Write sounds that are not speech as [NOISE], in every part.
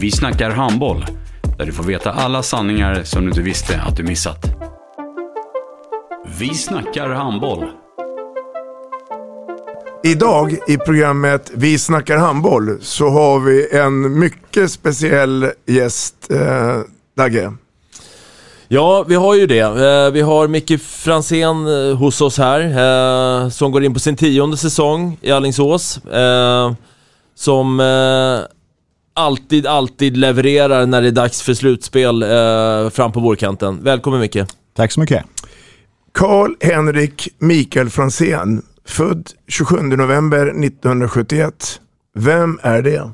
Vi snackar handboll, där du får veta alla sanningar som du inte visste att du missat. Vi snackar handboll. Idag i programmet Vi snackar handboll så har vi en mycket speciell gäst, eh, Dagge. Ja, vi har ju det. Eh, vi har Micke Fransén eh, hos oss här, eh, som går in på sin tionde säsong i Allingsås. Eh, som eh, alltid, alltid levererar när det är dags för slutspel eh, fram på vårkanten. Välkommen Micke. Tack så mycket. Karl-Henrik Mikael Fransén, född 27 november 1971. Vem är det?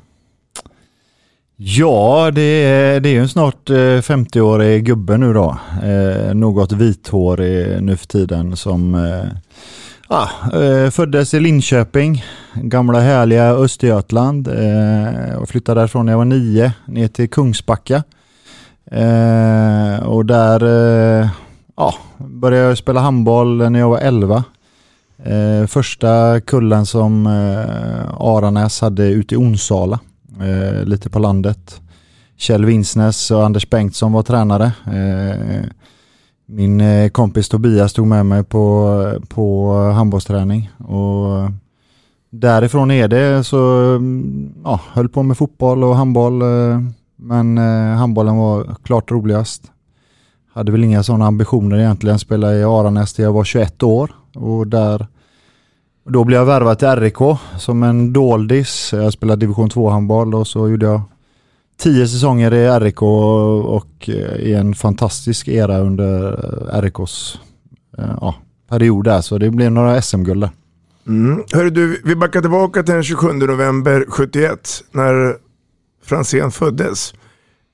Ja, det är, det är ju en snart eh, 50-årig gubbe nu då. Eh, något vithårig nu för tiden som eh, Ja, eh, föddes i Linköping, gamla härliga Östergötland eh, och flyttade därifrån när jag var nio ner till Kungsbacka. Eh, och där eh, ja, började jag spela handboll när jag var 11. Eh, första kullen som eh, Aranäs hade ute i Onsala, eh, lite på landet. Kjell Vinsnes och Anders Bengtsson var tränare. Eh, min eh, kompis Tobias tog med mig på, på handbollsträning och därifrån är det så mm, ja, höll på med fotboll och handboll eh, men eh, handbollen var klart roligast. Hade väl inga sådana ambitioner egentligen, spelade i Aranäs till jag var 21 år och där då blev jag värvad till RIK som en doldis. Jag spelade division 2 handboll och så gjorde jag tio säsonger i RIK och i en fantastisk era under RIKs ja, period där. Så det blev några SM-guld där. Mm. Hörru du, vi backar tillbaka till den 27 november 71 när Fransén föddes.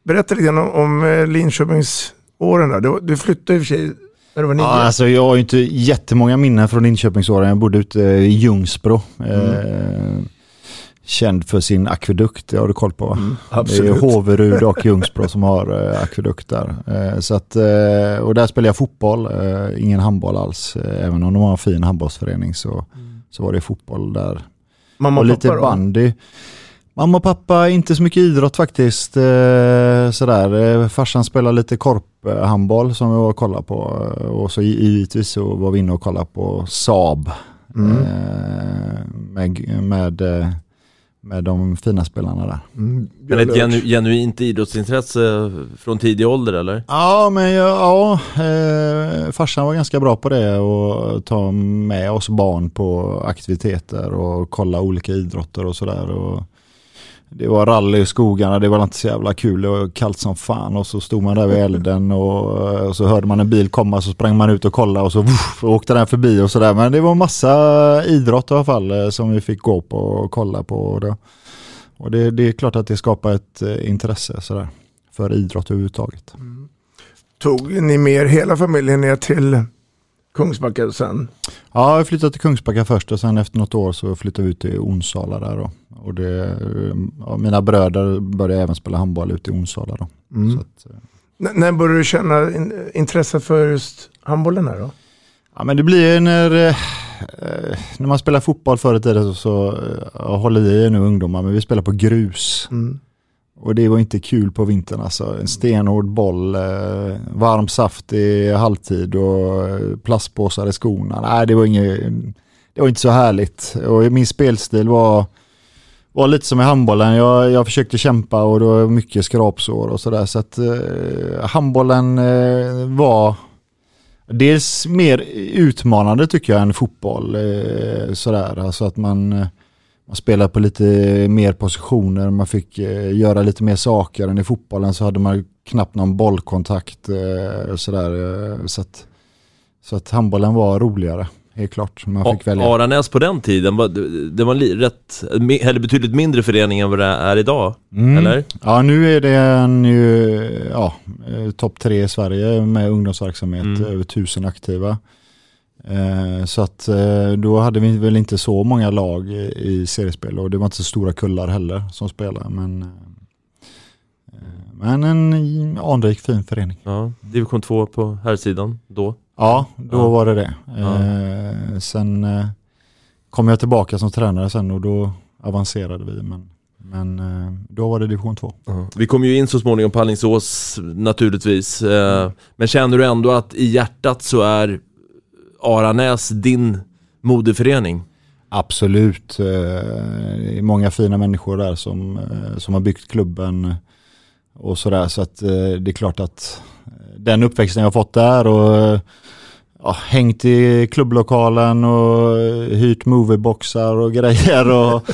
Berätta lite grann om, om Linköpingsåren där. Du, du flyttade i och för sig när du var nio. Ja, alltså jag har ju inte jättemånga minnen från Linköpingsåren. Jag bodde ute i Ljungsbro. Eh, känd för sin akvedukt, det har du koll på va? Mm, det är. Håverud och [LAUGHS] Ljungsbro som har eh, akvedukt där. Eh, så att, eh, och där spelade jag fotboll, eh, ingen handboll alls. Eh, även om de har en fin handbollsförening så, så var det fotboll där. Mamma och och lite pappa då? bandy. Mamma och pappa, inte så mycket idrott faktiskt. Eh, sådär. Eh, farsan spelade lite korphandboll som vi var och kollade på. Och så gi- givetvis så var vi inne och kollade på Saab. Mm. Med, med, med de fina spelarna där. Mm, Men ett genu genuint idrottsintresse från tidig ålder eller? Ja, men ja, ja eh, farsan var ganska bra på det och ta med oss barn på aktiviteter och kolla olika idrotter och sådär. Och Det var rally i skogarna, det var inte så jävla kul, det var kallt som fan och så stod man där vid [LAUGHS] elden och, och så hörde man en bil komma så sprang man ut och kollade och så vuff, åkte den förbi och sådär. Men det var massa idrott i alla fall eh, som vi fick gå på och kolla på. Och det, och det, det är klart att det skapar ett eh, intresse sådär, för idrott överhuvudtaget. Tog ni med er hela familjen ner till Kungsbacka sen? Ja, jag flyttade till Kungsbacka först och sen efter något år så flyttade vi ut till Onsala där då. Och det, ja, mina bröder började även spela handboll ute i Onsala då. Mm. Att, eh, när började du känna in, intresse för just handbollen här då? ja men det blir när, eh, eh, när man spelar fotboll förr i tiden så, så eh, jag håller i nu ungdomar, men vi spelar på grus. Mm. Och det var inte kul på vintern alltså. En stenhård boll, eh, varm saft i halvtid och eh, plastpåsar i skorna. Nej, det var, inget, det var inte så härligt. Och min spelstil var, var lite som i handbollen. Jag, jag försökte kämpa och det var mycket skrapsår och sådär. Så att eh, handbollen eh, var dels mer utmanande tycker jag än fotboll. Eh, sådär. Alltså att man, eh, man spelade på lite mer positioner, man fick eh, göra lite mer saker än i fotbollen så hade man knappt någon bollkontakt. Eh, sådär. Eh, så, att, så att handbollen var roligare. Helt klart, man fick välja. Aranäs på den tiden, var, det var rätt, eller betydligt mindre förening än vad det är idag, Mm. eller? Ja, nu är det en ja, eh, topp tre i Sverige med ungdomsverksamhet, Mm. över tusen aktiva. Eh, så att eh, då hade vi väl inte så många lag i, i seriespel och det var inte så stora kullar heller som spelade. Men, eh, men en anrik fin förening. Ja, division 2 på här sidan då. Ja, då Ja. var det det. Ja. Eh, sen eh, kom jag tillbaka som tränare sen och då avancerade vi. Men, men eh, då var det division 2. Vi kommer ju in så småningom på Alingsås naturligtvis, men känner du ändå att i hjärtat så är Aranäs din moderförening? Absolut. Det är många fina människor där som, som har byggt klubben och sådär. Så att det är klart att den uppväxten jag har fått där och ja, hängt i klubblokalen och hyrt movieboxar och grejer och,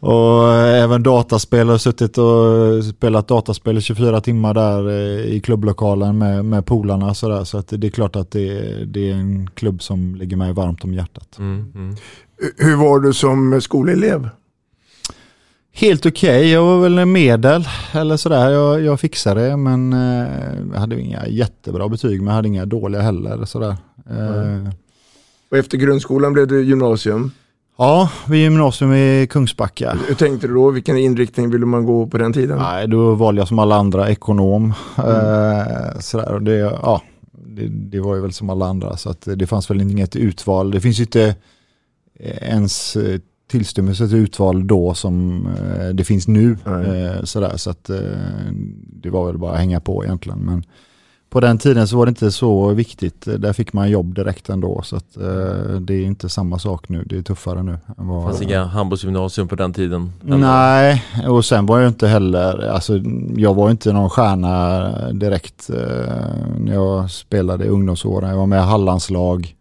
[LAUGHS] och även dataspel och suttit och spelat dataspel i 24 timmar där eh, i klubblokalen med, med polarna och sådär. Så att det är klart att det, det är en klubb som ligger mig varmt om hjärtat. Hur var du som skolelev? Helt okej, jag var väl en medel eller sådär. Jag, jag fixade det men eh, jag hade inga jättebra betyg men jag hade inga dåliga heller. Sådär. Eh, Och efter grundskolan blev det gymnasium. ja, vid gymnasium i Kungsbacka. Hur tänkte du då? Vilken inriktning ville man gå på den tiden? Nej, då valde jag som alla andra ekonom. Eh, sådär. Och det, ja, det, det var ju väl som alla andra så att det fanns väl inget utval. Det finns ju inte ens eh, tillstymmelse till utval då som eh, det finns nu. Eh, sådär, så att eh, det var väl bara att hänga på egentligen. Men på den tiden så var det inte så viktigt. Där fick man jobb direkt ändå. Så att, eh, det är inte samma sak nu. Det är tuffare nu. Än vad, Fanns inga handbollsgymnasium på den tiden? eller? Nej, och sen var jag inte heller, alltså jag var inte någon stjärna direkt eh, när jag spelade i ungdomsåren. Jag var med i Hallandslag,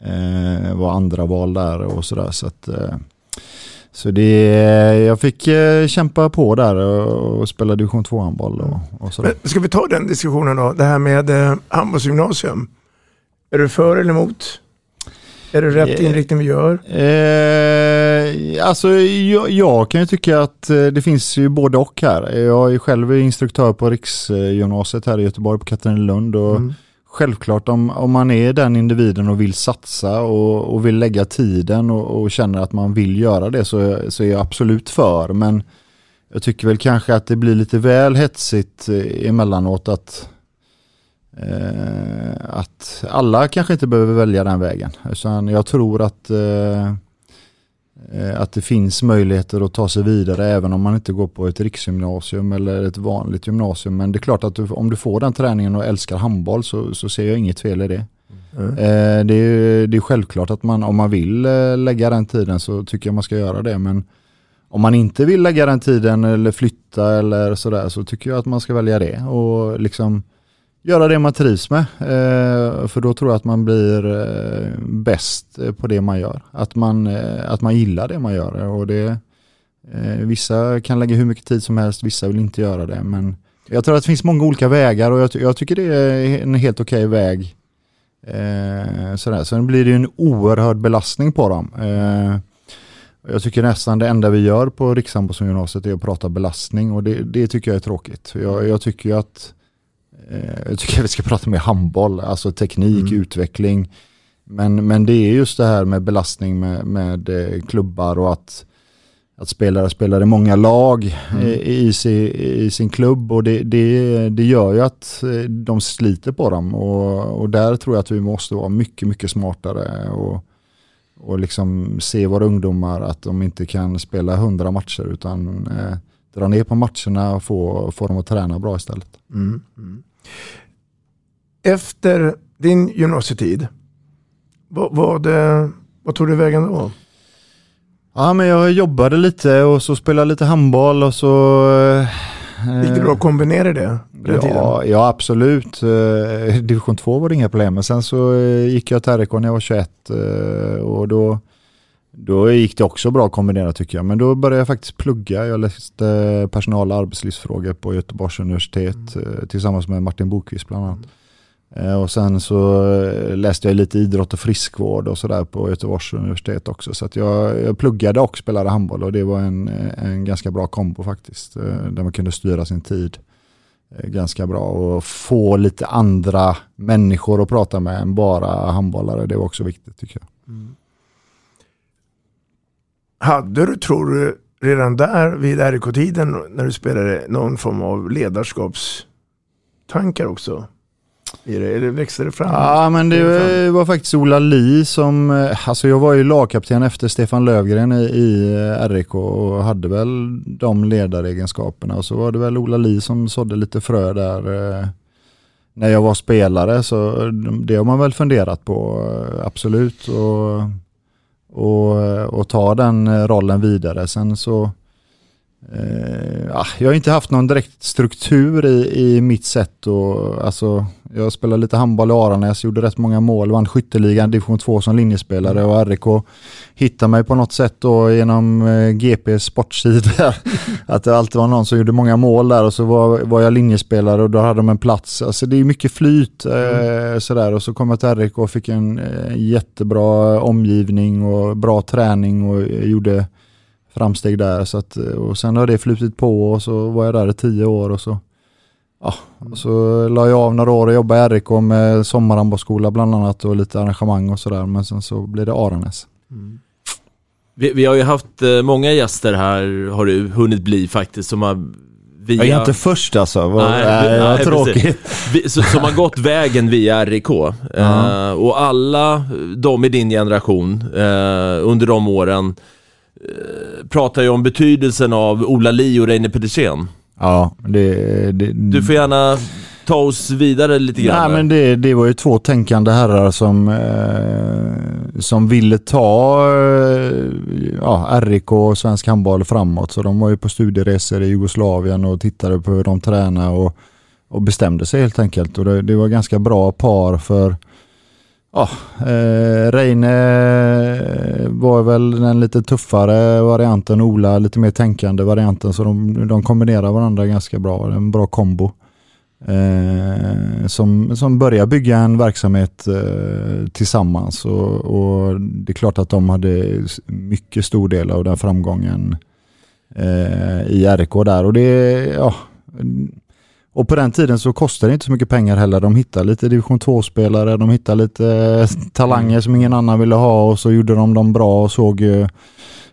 eh, var andra val där och sådär. Så, att, eh, så det, jag fick eh, kämpa på där och, och spela division 2 handboll och, och sådär. Men ska vi ta den diskussionen då? Det här med eh, handbollsgymnasium. Är du för eller emot? Är det rätt Eh, inriktning vi gör? Eh, alltså jag, jag kan ju tycka att eh, det finns ju både och här. Jag är själv instruktör på Riksgymnasiet här i Göteborg på Katrinelund och Mm självklart om, om man är den individen och vill satsa och, och vill lägga tiden och, och känner att man vill göra det så, så är jag absolut för. Men jag tycker väl kanske att det blir lite väl hetsigt eh, emellanåt att eh, att alla kanske inte behöver välja den vägen. Utan jag tror att, eh, att det finns möjligheter att ta sig vidare även om man inte går på ett riksgymnasium eller ett vanligt gymnasium. Men det är klart att du, om du får den träningen och älskar handboll så, så ser jag inget fel i det. Mm. Eh, det, är, det är självklart att man om man vill eh, lägga den tiden så tycker jag man ska göra det. Men om man inte vill lägga den tiden eller flytta eller sådär så tycker jag att man ska välja det. Och liksom göra det man trivs med. Eh, för då tror jag att man blir eh, bäst eh, på det man gör. Att man, att man gillar det man gör. Och det, vissa kan lägga hur mycket tid som helst, vissa vill inte göra det. Men jag tror att det finns många olika vägar och jag, jag tycker det är en helt okej väg. Eh, sådär. Sen blir det ju en oerhörd belastning på dem. Eh, jag tycker nästan det enda vi gör på Rikshandbollsgymnasiet är att prata belastning och det, det tycker jag är tråkigt. Jag, jag tycker ju att eh, jag tycker vi ska prata mer handboll, alltså teknik, utveckling. Men, men det är just det här med belastning med, med eh, klubbar och att, att spelare spelar i många lag i, i, sin, i sin klubb och det, det, det gör ju att eh, de sliter på dem och, och där tror jag att vi måste vara mycket, mycket smartare och, och liksom se våra ungdomar att de inte kan spela hundra matcher utan eh, dra ner på matcherna och få, få dem att träna bra istället. Mm. Mm. Efter din gymnasietid, vad, vad, eh, vad tog du vägen då? Ja, men jag jobbade lite och så spelade lite handboll och så... eh, Gick det bra att kombinera det? Ja, ja, absolut. Eh, Division 2 var det inga problem. Men sen så gick jag till RIK när jag var 21 eh, och då, då gick det också bra att kombinera tycker jag. Men då började jag faktiskt plugga. Jag läste personal och arbetslivsfrågor på Göteborgs universitet eh, tillsammans med Martin Bokvist bland annat. Eh, Och sen så eh, läste jag lite idrott och friskvård och sådär på Göteborgs universitet också. Så jag, jag pluggade och spelade handboll och det var en, en ganska bra kombo faktiskt. Där man kunde styra sin tid ganska bra och få lite andra människor att prata med än bara handbollare. Det var också viktigt tycker jag. Hade du, tror du, redan där vid RIK-tiden när du spelade någon form av ledarskapstankar också? I det? Eller växte det fram? Ja, men det var faktiskt Ola Li som, eh, alltså jag var ju lagkapten efter Stefan Lövgren i, i eh, RIK och hade väl de ledaregenskaperna. Och så var det väl Ola Li som sådde lite frö där eh, när jag var spelare. Så det har man väl funderat på, absolut. Och, och, och ta den eh, rollen vidare. Sen så Eh, ja, jag har inte haft någon direkt struktur i, i mitt sätt. Och, alltså, jag spelade lite handboll i Aranäs, gjorde rätt många mål, vann skytteligan division 2 som linjespelare och RIK hittade mig på något sätt då genom eh, GPs sportsida. [LAUGHS] att det alltid var någon som gjorde många mål där och så var, var jag linjespelare och då hade de en plats. Alltså det är mycket flyt eh, sådär och så kom jag till RIK och fick en eh, jättebra omgivning och bra träning och gjorde framsteg där. Så att, och sen har det flutit på och så var jag där i tio år och så Ja, och så la jag av några år och jobbade i RIK med sommarhandbollsskola bland annat och lite arrangemang och sådär. Men sen så blev det Aranäs. Vi, vi har ju haft eh, många gäster här, har du hunnit bli faktiskt, som har via... Jag är inte först alltså. Vad, nej, nej, tråkigt. precis. Vi, så, som har gått vägen via RIK. Ja. Eh, och alla de i din generation eh, under de åren pratar ju om betydelsen av Ola Li och Reine Pedersen. Ja, det, det, Du får gärna ta oss vidare lite grann. Nej men det, det var ju två tänkande herrar som, eh, som ville ta eh, ja, RIK och svensk handboll framåt. Så de var ju på studieresor i Jugoslavien och tittade på hur de tränade och, och bestämde sig helt enkelt. Och det, det var ganska bra par för Ja, eh, Reine eh, var väl den lite tuffare varianten, Ola lite mer tänkande varianten. Så de, de kombinerar varandra ganska bra, en bra kombo. Eh, som, som börjar bygga en verksamhet eh, tillsammans. Och, och det är klart att de hade mycket stor del av den framgången eh, i RK där. Och det, ja och på den tiden så kostade det inte så mycket pengar heller. De hittade lite division 2-spelare, de hittade lite talanger som ingen annan ville ha och så gjorde de dem bra och såg eh,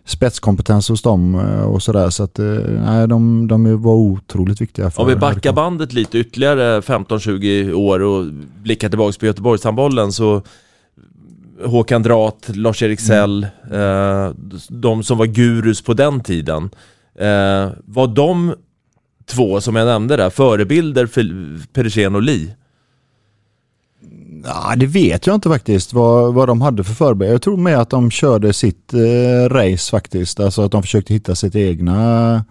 spetskompetens hos dem eh, och sådär. Så att eh, nej, de, de var otroligt viktiga. För Om vi backar bandet lite ytterligare 15-20 år och blickar tillbaka på Göteborgshandbollen så Håkan Drat, Lars-Erik Sell, eh, de som var gurus på den tiden. Eh, var de två som jag nämnde där förebilder för Pedersen och Lee? Ja, det vet jag inte faktiskt vad, vad de hade för förebilder. Jag tror med att de körde sitt eh, race faktiskt. Alltså att de försökte hitta sitt egna,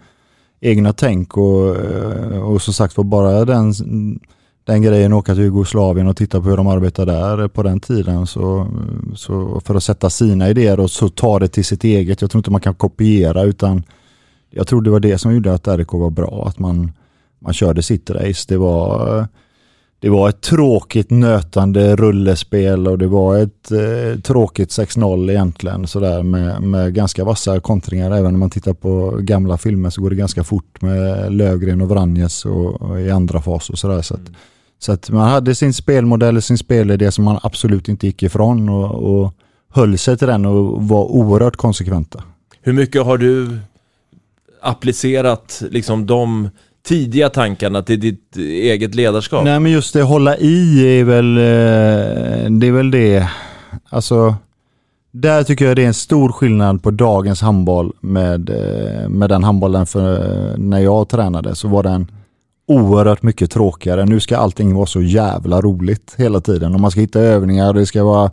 egna tänk och, eh, och som sagt var bara den, den grejen åka till Jugoslavien och titta på hur de arbetar där på den tiden. Så, så för att sätta sina idéer och så ta det till sitt eget. Jag tror inte man kan kopiera utan jag tror det var det som gjorde att RK var bra. Att man, man körde sitt race. Det var det var ett tråkigt nötande rullespel och det var ett eh, tråkigt 6-0 egentligen sådär med, med ganska vassa kontringar. Även om man tittar på gamla filmer så går det ganska fort med Lövgren och Vranjes och, och i andra fas och sådär. Så, att, så att man hade sin spelmodell och sin spelidé som man absolut inte gick ifrån och, och höll sig till den och var oerhört konsekventa. Hur mycket har du applicerat liksom de tidiga tankarna till ditt eget ledarskap? Nej men just det, hålla i är väl eh, det. Är väl det. Alltså, där tycker jag det är en stor skillnad på dagens handboll med, eh, med den handbollen för eh, när jag tränade så var den oerhört mycket tråkigare. Nu ska allting vara så jävla roligt hela tiden och man ska hitta övningar och det ska vara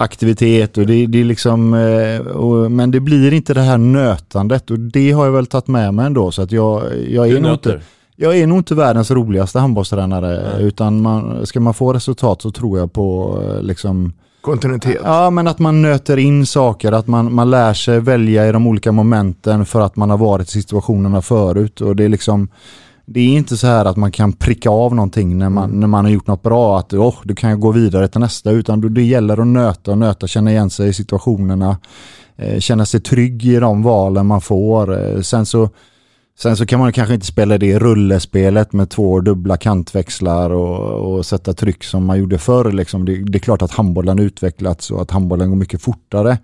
aktivitet och det, det är liksom, eh, och, men det blir inte det här nötandet och det har jag väl tagit med mig ändå så att jag, jag är nog inte jag är nog inte världens roligaste handbollstränare utan man, ska man få resultat så tror jag på eh, liksom Kontinuitet. Ja, men att man nöter in saker, att man, man lär sig välja i de olika momenten för att man har varit i situationerna förut. Och det är liksom, det är inte så här att man kan pricka av någonting när man, när man har gjort något bra, att oh, du kan jag gå vidare till nästa, utan det gäller att nöta och nöta, känna igen sig i situationerna, eh, känna sig trygg i de valen man får. Eh, sen så Sen så kan man kanske inte spela det rullespelet med två dubbla kantväxlar och, och sätta tryck som man gjorde förr. Liksom. Det, det är klart att handbollen utvecklats och att handbollen går mycket fortare.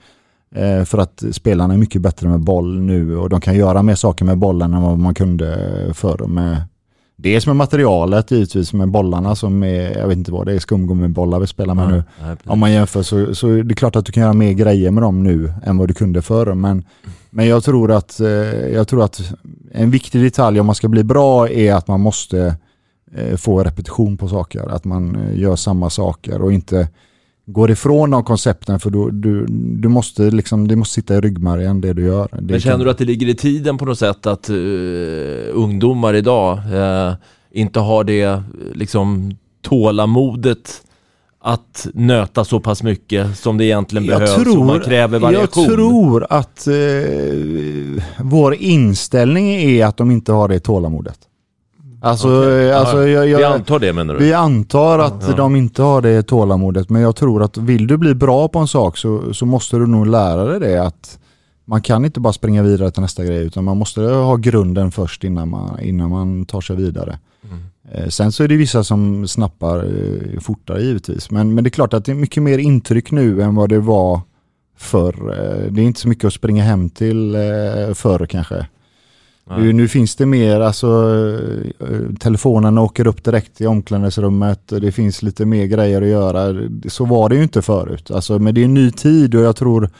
Eh, för att spelarna är mycket bättre med boll nu och de kan göra mer saker med bollen än vad man kunde förr. Med, dels med materialet givetvis, med bollarna som är, jag vet inte vad det är, skumgummibollar vi spelar med Ja, nu. nej. Om man jämför så, så är det klart att du kan göra mer grejer med dem nu än vad du kunde förr. Men, men jag, tror att, eh, jag tror att en viktig detalj om man ska bli bra är att man måste eh, få repetition på saker. Att man gör samma saker och inte går ifrån de koncepten för då, du, du måste liksom, det måste sitta i ryggmärgen det du gör. Det Men känner du att det ligger i tiden på något sätt att eh, ungdomar idag eh, inte har det liksom tålamodet att nöta så pass mycket som det egentligen behövs och man kräver variation? Jag tror att eh, vår inställning är att de inte har det tålamodet. Alltså, Okej. eh, alltså Ja, jag, jag, vi antar det, menar du? Vi antar att Ja. de inte har det tålamodet men jag tror att vill du bli bra på en sak så, så måste du nog lära dig det att man kan inte bara springa vidare till nästa grej utan man måste ha grunden först innan man, innan man tar sig vidare. Eh, Sen så är det vissa som snappar eh, fortare givetvis. Men, men det är klart att det är mycket mer intryck nu än vad det var förr. Det är inte så mycket att springa hem till förr kanske. Nu, nu finns det mer, alltså eh, telefonen åker upp direkt i omklädningsrummet. Det finns lite mer grejer att göra. Så var det ju inte förut. Alltså, men det är en ny tid och jag tror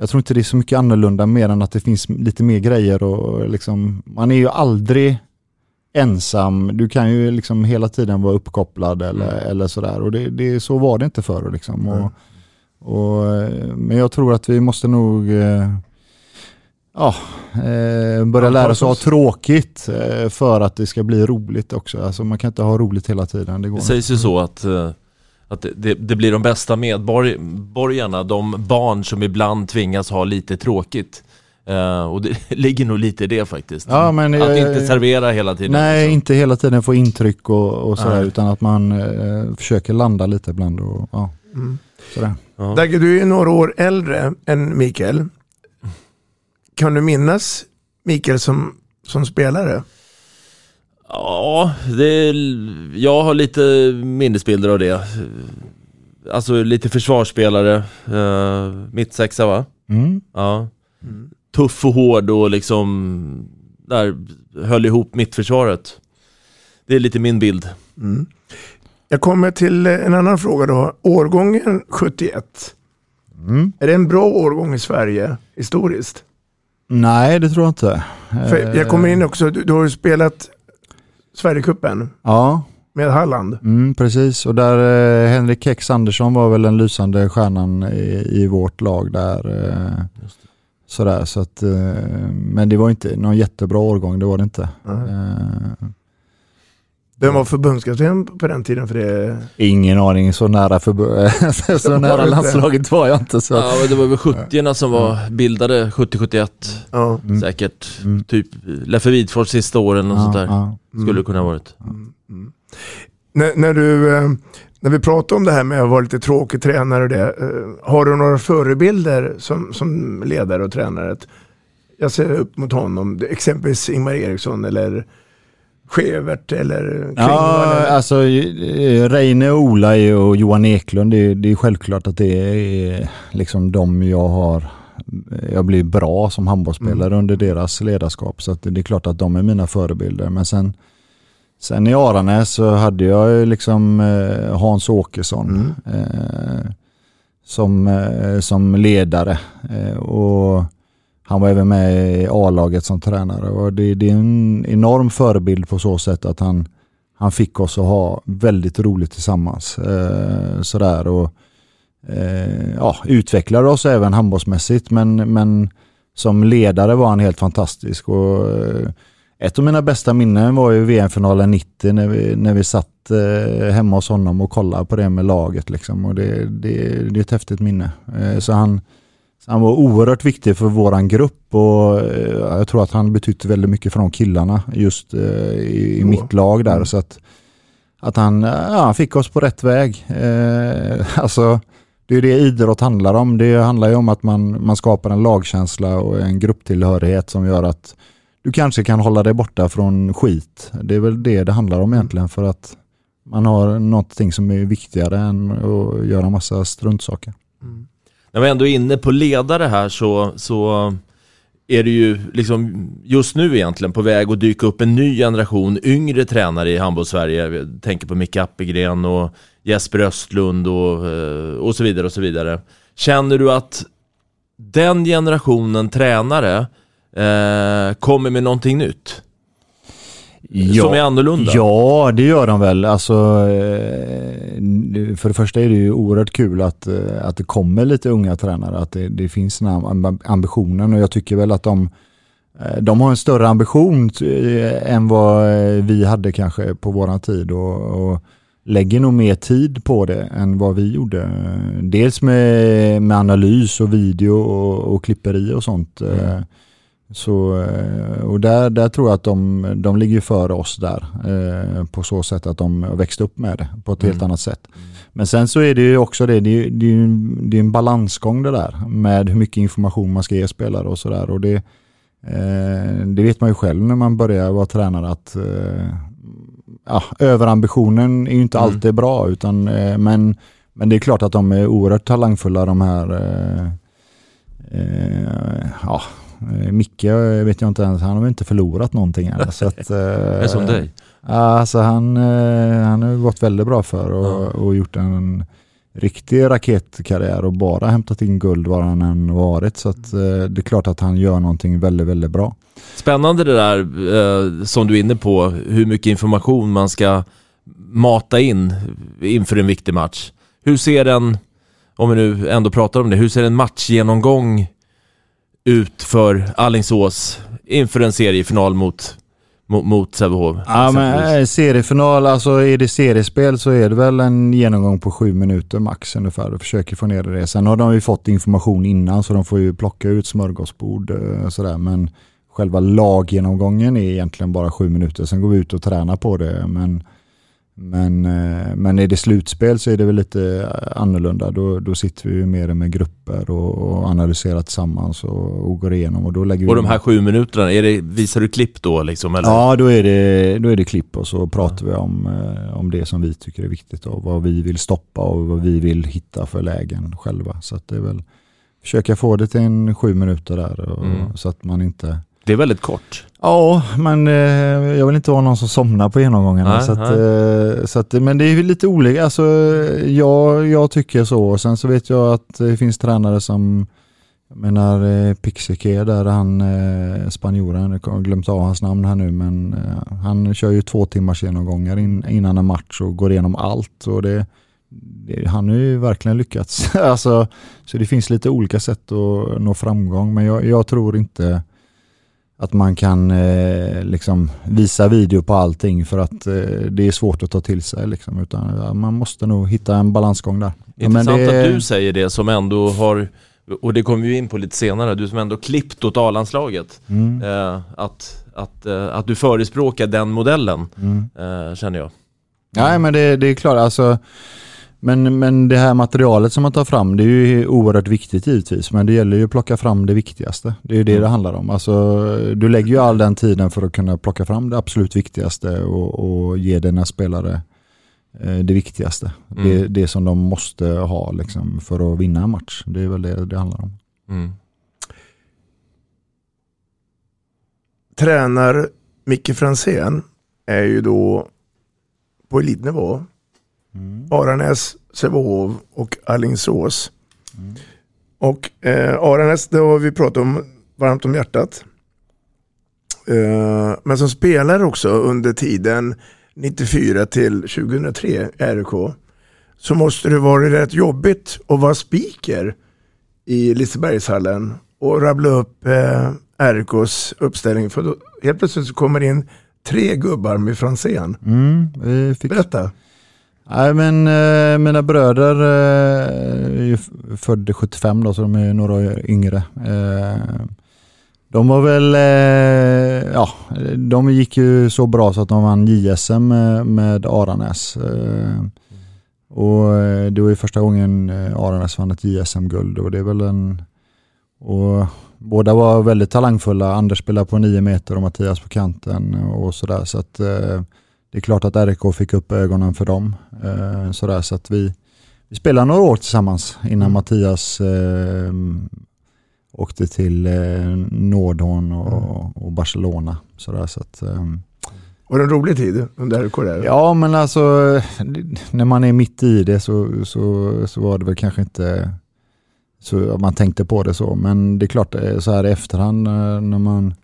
jag tror inte det är så mycket annorlunda mer än att det finns lite mer grejer och liksom, man är ju aldrig ensam. Du kan ju liksom hela tiden vara uppkopplad eller, eller sådär och det, det, så var det inte förr liksom. Och, och, eh, men jag tror att vi måste nog eh, ja, eh, börja lära oss att ha tråkigt eh, för att det ska bli roligt också. Alltså man kan inte ha roligt hela tiden. Det går Det sägs ju så att, eh, att det- det, blir de bästa medborgarna, de barn som ibland tvingas ha lite tråkigt. Eh, och det [LAUGHS] ligger nog lite i det faktiskt. Ja, men, att eh, inte servera hela tiden. Nej, inte hela tiden få intryck och, och sådär Nej. utan att man eh, försöker landa lite ibland. Och, ja, Mm. sådär. Dagge, du är några år äldre än Mikael. Kan du minnas Mikael som, som spelare? Ja, det jag har lite minnesbilder av det. Alltså lite försvarsspelare, uh, mittsexa va? Mm. Ja. Tuff och hård och liksom där höll ihop mittförsvaret. Det är lite min bild. Mm. Jag kommer till eh, en annan fråga då. Årgången 71. Mm. Är det en bra årgång i Sverige historiskt? Nej, det tror jag inte. För Eh, jag kommer in också, du, du har ju spelat Sverigecupen Ja, med Halland. mm, precis. Och där eh, Henrik Kex Andersson var väl den lysande stjärnan i, i vårt lag där. Eh, sådär, så att, eh, men det var inte någon jättebra årgång, det var det inte. Eh, Vem var förbundskapten på den tiden för det? ingen aning, så nära, för, [LAUGHS] så Var det nära [LAUGHS] landslaget var jag inte. Så. Ja, det var väl 70 som var bildade, 70-71 Ja. säkert. Typ Leffe Widfors sista åren och Ja, sånt där. ja. Skulle det kunna ha varit. När, när, du, eh, när vi pratar om det här med att vara lite tråkig tränare och det. eh, Har du några förebilder som, som ledare och tränare? Jag ser upp mot honom, exempelvis Ingmar Eriksson eller Skevert eller. Ja, alltså eh, Reine, Ola och Johan Eklund, det, det är självklart att det är liksom de jag har jag blir bra som handbollsspelare under deras ledarskap. Så att det är klart att de är mina förebilder. Men sen Sen i Aranäs så hade jag ju liksom eh, Hans Åkesson eh, som, eh, som ledare. Eh, och han var även med i A-laget som tränare och det, det är en enorm förebild på så sätt att han, han fick oss att ha väldigt roligt tillsammans. Eh, sådär och eh, ja, utvecklade oss även handbollsmässigt men, men som ledare var han helt fantastisk. Och, eh, ett av mina bästa minnen var ju VM-finalen 90 när vi, när vi satt eh, hemma hos honom och kollade på det med laget. Liksom. Och det, det, det är ett häftigt minne. Eh, så han, så han var oerhört viktig för våran grupp och eh, jag tror att han betytt väldigt mycket för de killarna just eh, i, i mitt lag där. Så att, att han, ja, han fick oss på rätt väg. Eh, [LAUGHS] alltså, det är det idrott handlar om. Det handlar ju om att man, man skapar en lagkänsla och en grupptillhörighet som gör att du kanske kan hålla dig borta från skit. Det är väl det det handlar om egentligen för att man har någonting som är viktigare än att göra massa struntsaker. När vi ändå är inne på ledare här så, så är det ju liksom just nu egentligen på väg att dyka upp en ny generation yngre tränare i handbolls-Sverige. Jag tänker på Micke Appelgren och Jesper Östlund och, eh, och så vidare och så vidare. Känner du att den generationen tränare eh, kommer med någonting nytt? Som är annorlunda? Ja, det gör de väl. Alltså, eh, för det första är det ju oerhört kul att, eh, att det kommer lite unga tränare, att det, det finns den här amb- ambitionen och jag tycker väl att de, eh, de har en större ambition än vad vi hade kanske på våran tid och, och lägger nog mer tid på det än vad vi gjorde. Dels med, med analys och video och, och klipperi och sånt. Eh, Så, eh, och där, där tror jag att de, de ligger före oss där eh, på så sätt att de har växt upp med det på ett helt Mm. annat sätt. Men sen så är det ju också det, det är, det är, en- det är en balansgång det där med hur mycket information man ska ge spelare och sådär. Och det, eh, det vet man ju själv när man börjar vara tränare att eh, ja, överambitionen är ju inte Mm. alltid bra utan, eh, men, men det är klart att de är oerhört talangfulla de här eh, ja, Micke eh, vet jag inte ens, han har inte förlorat någonting än. Så att, [LAUGHS] eh, är som dig. Alltså han, eh, han har gått väldigt bra för och, och gjort en riktig raketkarriär och bara hämtat in guld var han än varit. Så att, eh, det är klart att han gör någonting väldigt, väldigt bra. Spännande det där eh, som du är inne på, hur mycket information man ska mata in inför en viktig match. Hur ser en, om vi nu ändå pratar om det, hur ser en matchgenomgång ut för Allingsås inför en seriefinal mot, mot, mot Sävehof? Ja, men eh, seriefinal, alltså är det seriespel så är det väl en genomgång på sju minuter max ungefär och försöker få ner det. Sen har de ju fått information innan så de får ju plocka ut smörgåsbord eh, sådär men själva laggenomgången är egentligen bara sju minuter. Sen går vi ut och tränar på det men men, eh, men är det slutspel så är det väl lite eh, annorlunda. Då, då sitter vi ju mer med grupper och, och analyserar tillsammans och, och går igenom. Och, då lägger vi Och de här sju minuterna, är det, visar du klipp då liksom? Eller? Ja, då är det, då är det klipp och så pratar vi om, eh, om det som vi tycker är viktigt och vad vi vill stoppa och vad vi vill hitta för lägen själva. Så att det är väl försöka få det till en sju minuter där och, Mm. så att man inte Det är väldigt kort. Ja, men eh, jag vill inte vara någon som somnar på genomgångarna. Nej, så att, eh, så att, men det är ju lite olika. Alltså, jag, jag tycker så. Och sen så vet jag att det finns tränare som, jag menar eh, Pixique där han, eh, spanjoren, jag har glömt av hans namn här nu, men eh, han kör ju två timmars genomgångar in, innan en match och går igenom allt. Och det, det, han har ju verkligen lyckats. [LAUGHS] alltså, så det finns lite olika sätt att nå framgång, men jag, jag tror inte att man kan eh, liksom visa video på allting för att eh, det är svårt att ta till sig. Liksom, utan ja, man måste nog hitta en balansgång där. Ja, Intressant det- att du säger det som ändå har, och det kommer vi in på lite senare, du som ändå klippt åt A-landslaget. Mm. Eh, att, att, eh, att du förespråkar den modellen, Mm. eh, känner jag. Nej men det, det är klart, alltså, men, men det här materialet som man tar fram det är ju oerhört viktigt givetvis. Men det gäller ju att plocka fram det viktigaste. Det är ju det Mm. det handlar om. Alltså, du lägger ju all den tiden för att kunna plocka fram det absolut viktigaste och, och ge dina spelare eh, det viktigaste. Mm. Det, det som de måste ha liksom, för att vinna en match. Det är väl det det handlar om. Mm. Tränar Micke Fransén är ju då på elitnivå. Aranäs, Sävehof och Alingsås. Och eh, Aranäs, det har vi pratat om varmt om hjärtat. Eh, men som spelare också under tiden 94 till 2003 i RIK så måste det vara rätt jobbigt att vara speaker i Lisebergshallen och rabbla upp eh, RKs uppställning. För då, helt plötsligt så kommer in tre gubbar med Franzén. Mm. Berätta. Nej men eh, mina bröder eh, är ju födda 75 då så de är några år yngre. Eh, de var väl, eh, ja, de gick ju så bra så att de vann JSM med, med Aranäs. Eh, och eh, det var ju första gången eh, Aranäs vann ett JSM-guld och det är väl en, och båda var väldigt talangfulla. Anders spelade på 9 meter och Mattias på kanten och sådär så att eh, det är klart att RK fick upp ögonen för dem. Eh, sådär, så att vi, vi spelade några år tillsammans innan mm. Mattias eh, åkte till eh, Nordhorn och, mm. och Barcelona. Sådär, så att, eh, var det en rolig tid under RK? Där? Ja, men alltså när man är mitt i det så, så, så var det väl kanske inte så man tänkte på det så. Men det är klart, eh, så här i efterhand eh, när man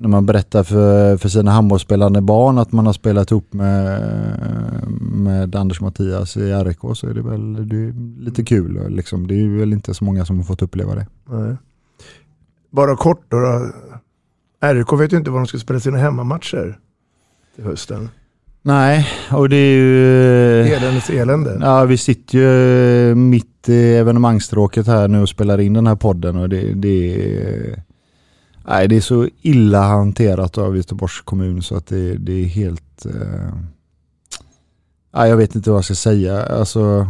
när man berättar för, för sina handbollsspelande barn att man har spelat ihop med, med Anders Mattias i RIK så är det väl det är lite kul. Liksom. Det är väl inte så många som har fått uppleva det. Nej. Bara kort då, då. RIK vet ju inte var de ska spela sina hemmamatcher till hösten. Nej, och det är ju... Eländes elände. Ja, vi sitter ju mitt i evenemangsstråket här nu och spelar in den här podden och det, det är Nej, det är så illa hanterat av Göteborgs kommun så att det, det är helt... Eh, nej, jag vet inte vad jag ska säga. Alltså,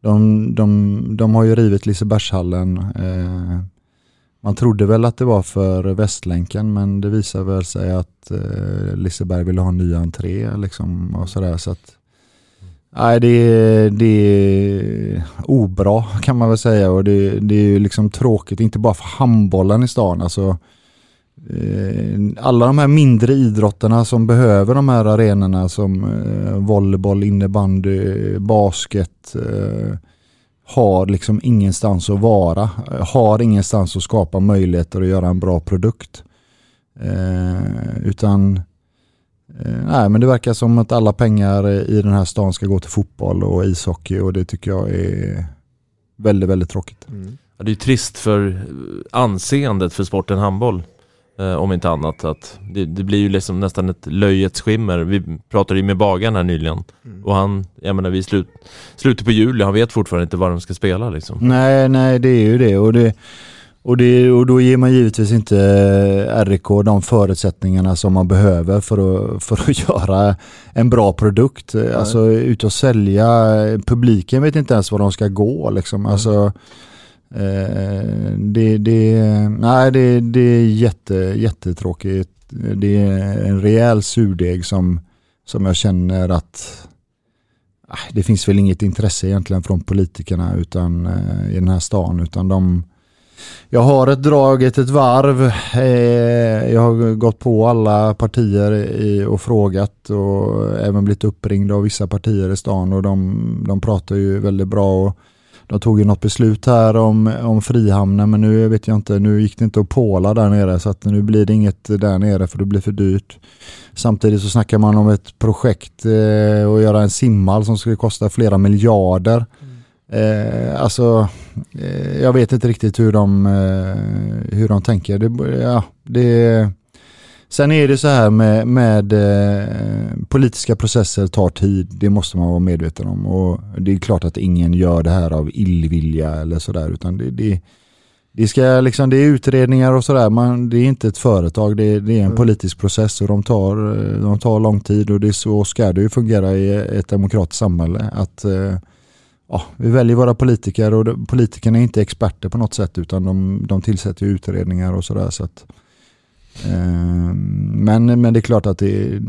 de, de, de har ju rivit Lisebergshallen. Eh, man trodde väl att det var för Västlänken men det visar väl sig att eh, Liseberg ville ha en ny entré liksom och sådär. Så att, nej, det, är, det är obra kan man väl säga och det, det är ju liksom tråkigt, inte bara för handbollen i stan. Alltså, eh, alla de här mindre idrotterna som behöver de här arenorna som eh, volleyboll, innebandy, basket eh, har liksom ingenstans att vara. Har ingenstans att skapa möjligheter att göra en bra produkt. utan nej, men det verkar som att alla pengar i den här stan ska gå till fotboll och ishockey och det tycker jag är väldigt, väldigt tråkigt. Mm. Ja, det är trist för anseendet för sporten handboll. Eh, om inte annat. Att det, det, blir ju liksom nästan ett löjets skimmer. Vi pratade ju med bagaren här nyligen. Mm. Och han, jag menar vi är slut, slutet på juli, han vet fortfarande inte vad de ska spela liksom. Nej, nej det är ju det. Och det och, det, och då ger man givetvis inte eh, RIK de förutsättningarna som man behöver för att, [LAUGHS] för att göra en bra produkt. Nej. Alltså ut och sälja, publiken vet inte ens var de ska gå liksom. Alltså, Eh, det, det, nej, det, det är jätte, jättetråkigt. Det är en rejäl surdeg som, som jag känner att det finns väl inget intresse egentligen från politikerna utan, eh, i den här stan utan de jag har ett draget ett varv. Eh, jag har gått på alla partier och frågat och även blivit uppringd av vissa partier i stan och de, de pratar ju väldigt bra och de tog ju något beslut här om, om Frihamnen men nu vet jag inte, nu gick det inte att påla där nere så att nu blir det inget där nere för det blir för dyrt. Samtidigt så snackar man om ett projekt eh, göra en simhall som skulle kosta flera miljarder. Mm. Eh, alltså, eh, jag vet inte riktigt hur de, eh, hur de tänker. Det, ja, det, Sen är det så här med, med eh, politiska processer tar tid, det måste man vara medveten om. Och det är klart att ingen gör det här av illvilja eller sådär utan det, det, det, ska liksom, det är utredningar och sådär, det är inte ett företag, det, det är en mm. politisk process och de tar, de tar lång tid och det är så ska det ju fungera i ett demokratiskt samhälle. Att eh, ja, vi väljer våra politiker och politikerna är inte experter på något sätt utan de, de tillsätter utredningar och sådär. Så att, Eh, men, men det är klart att det,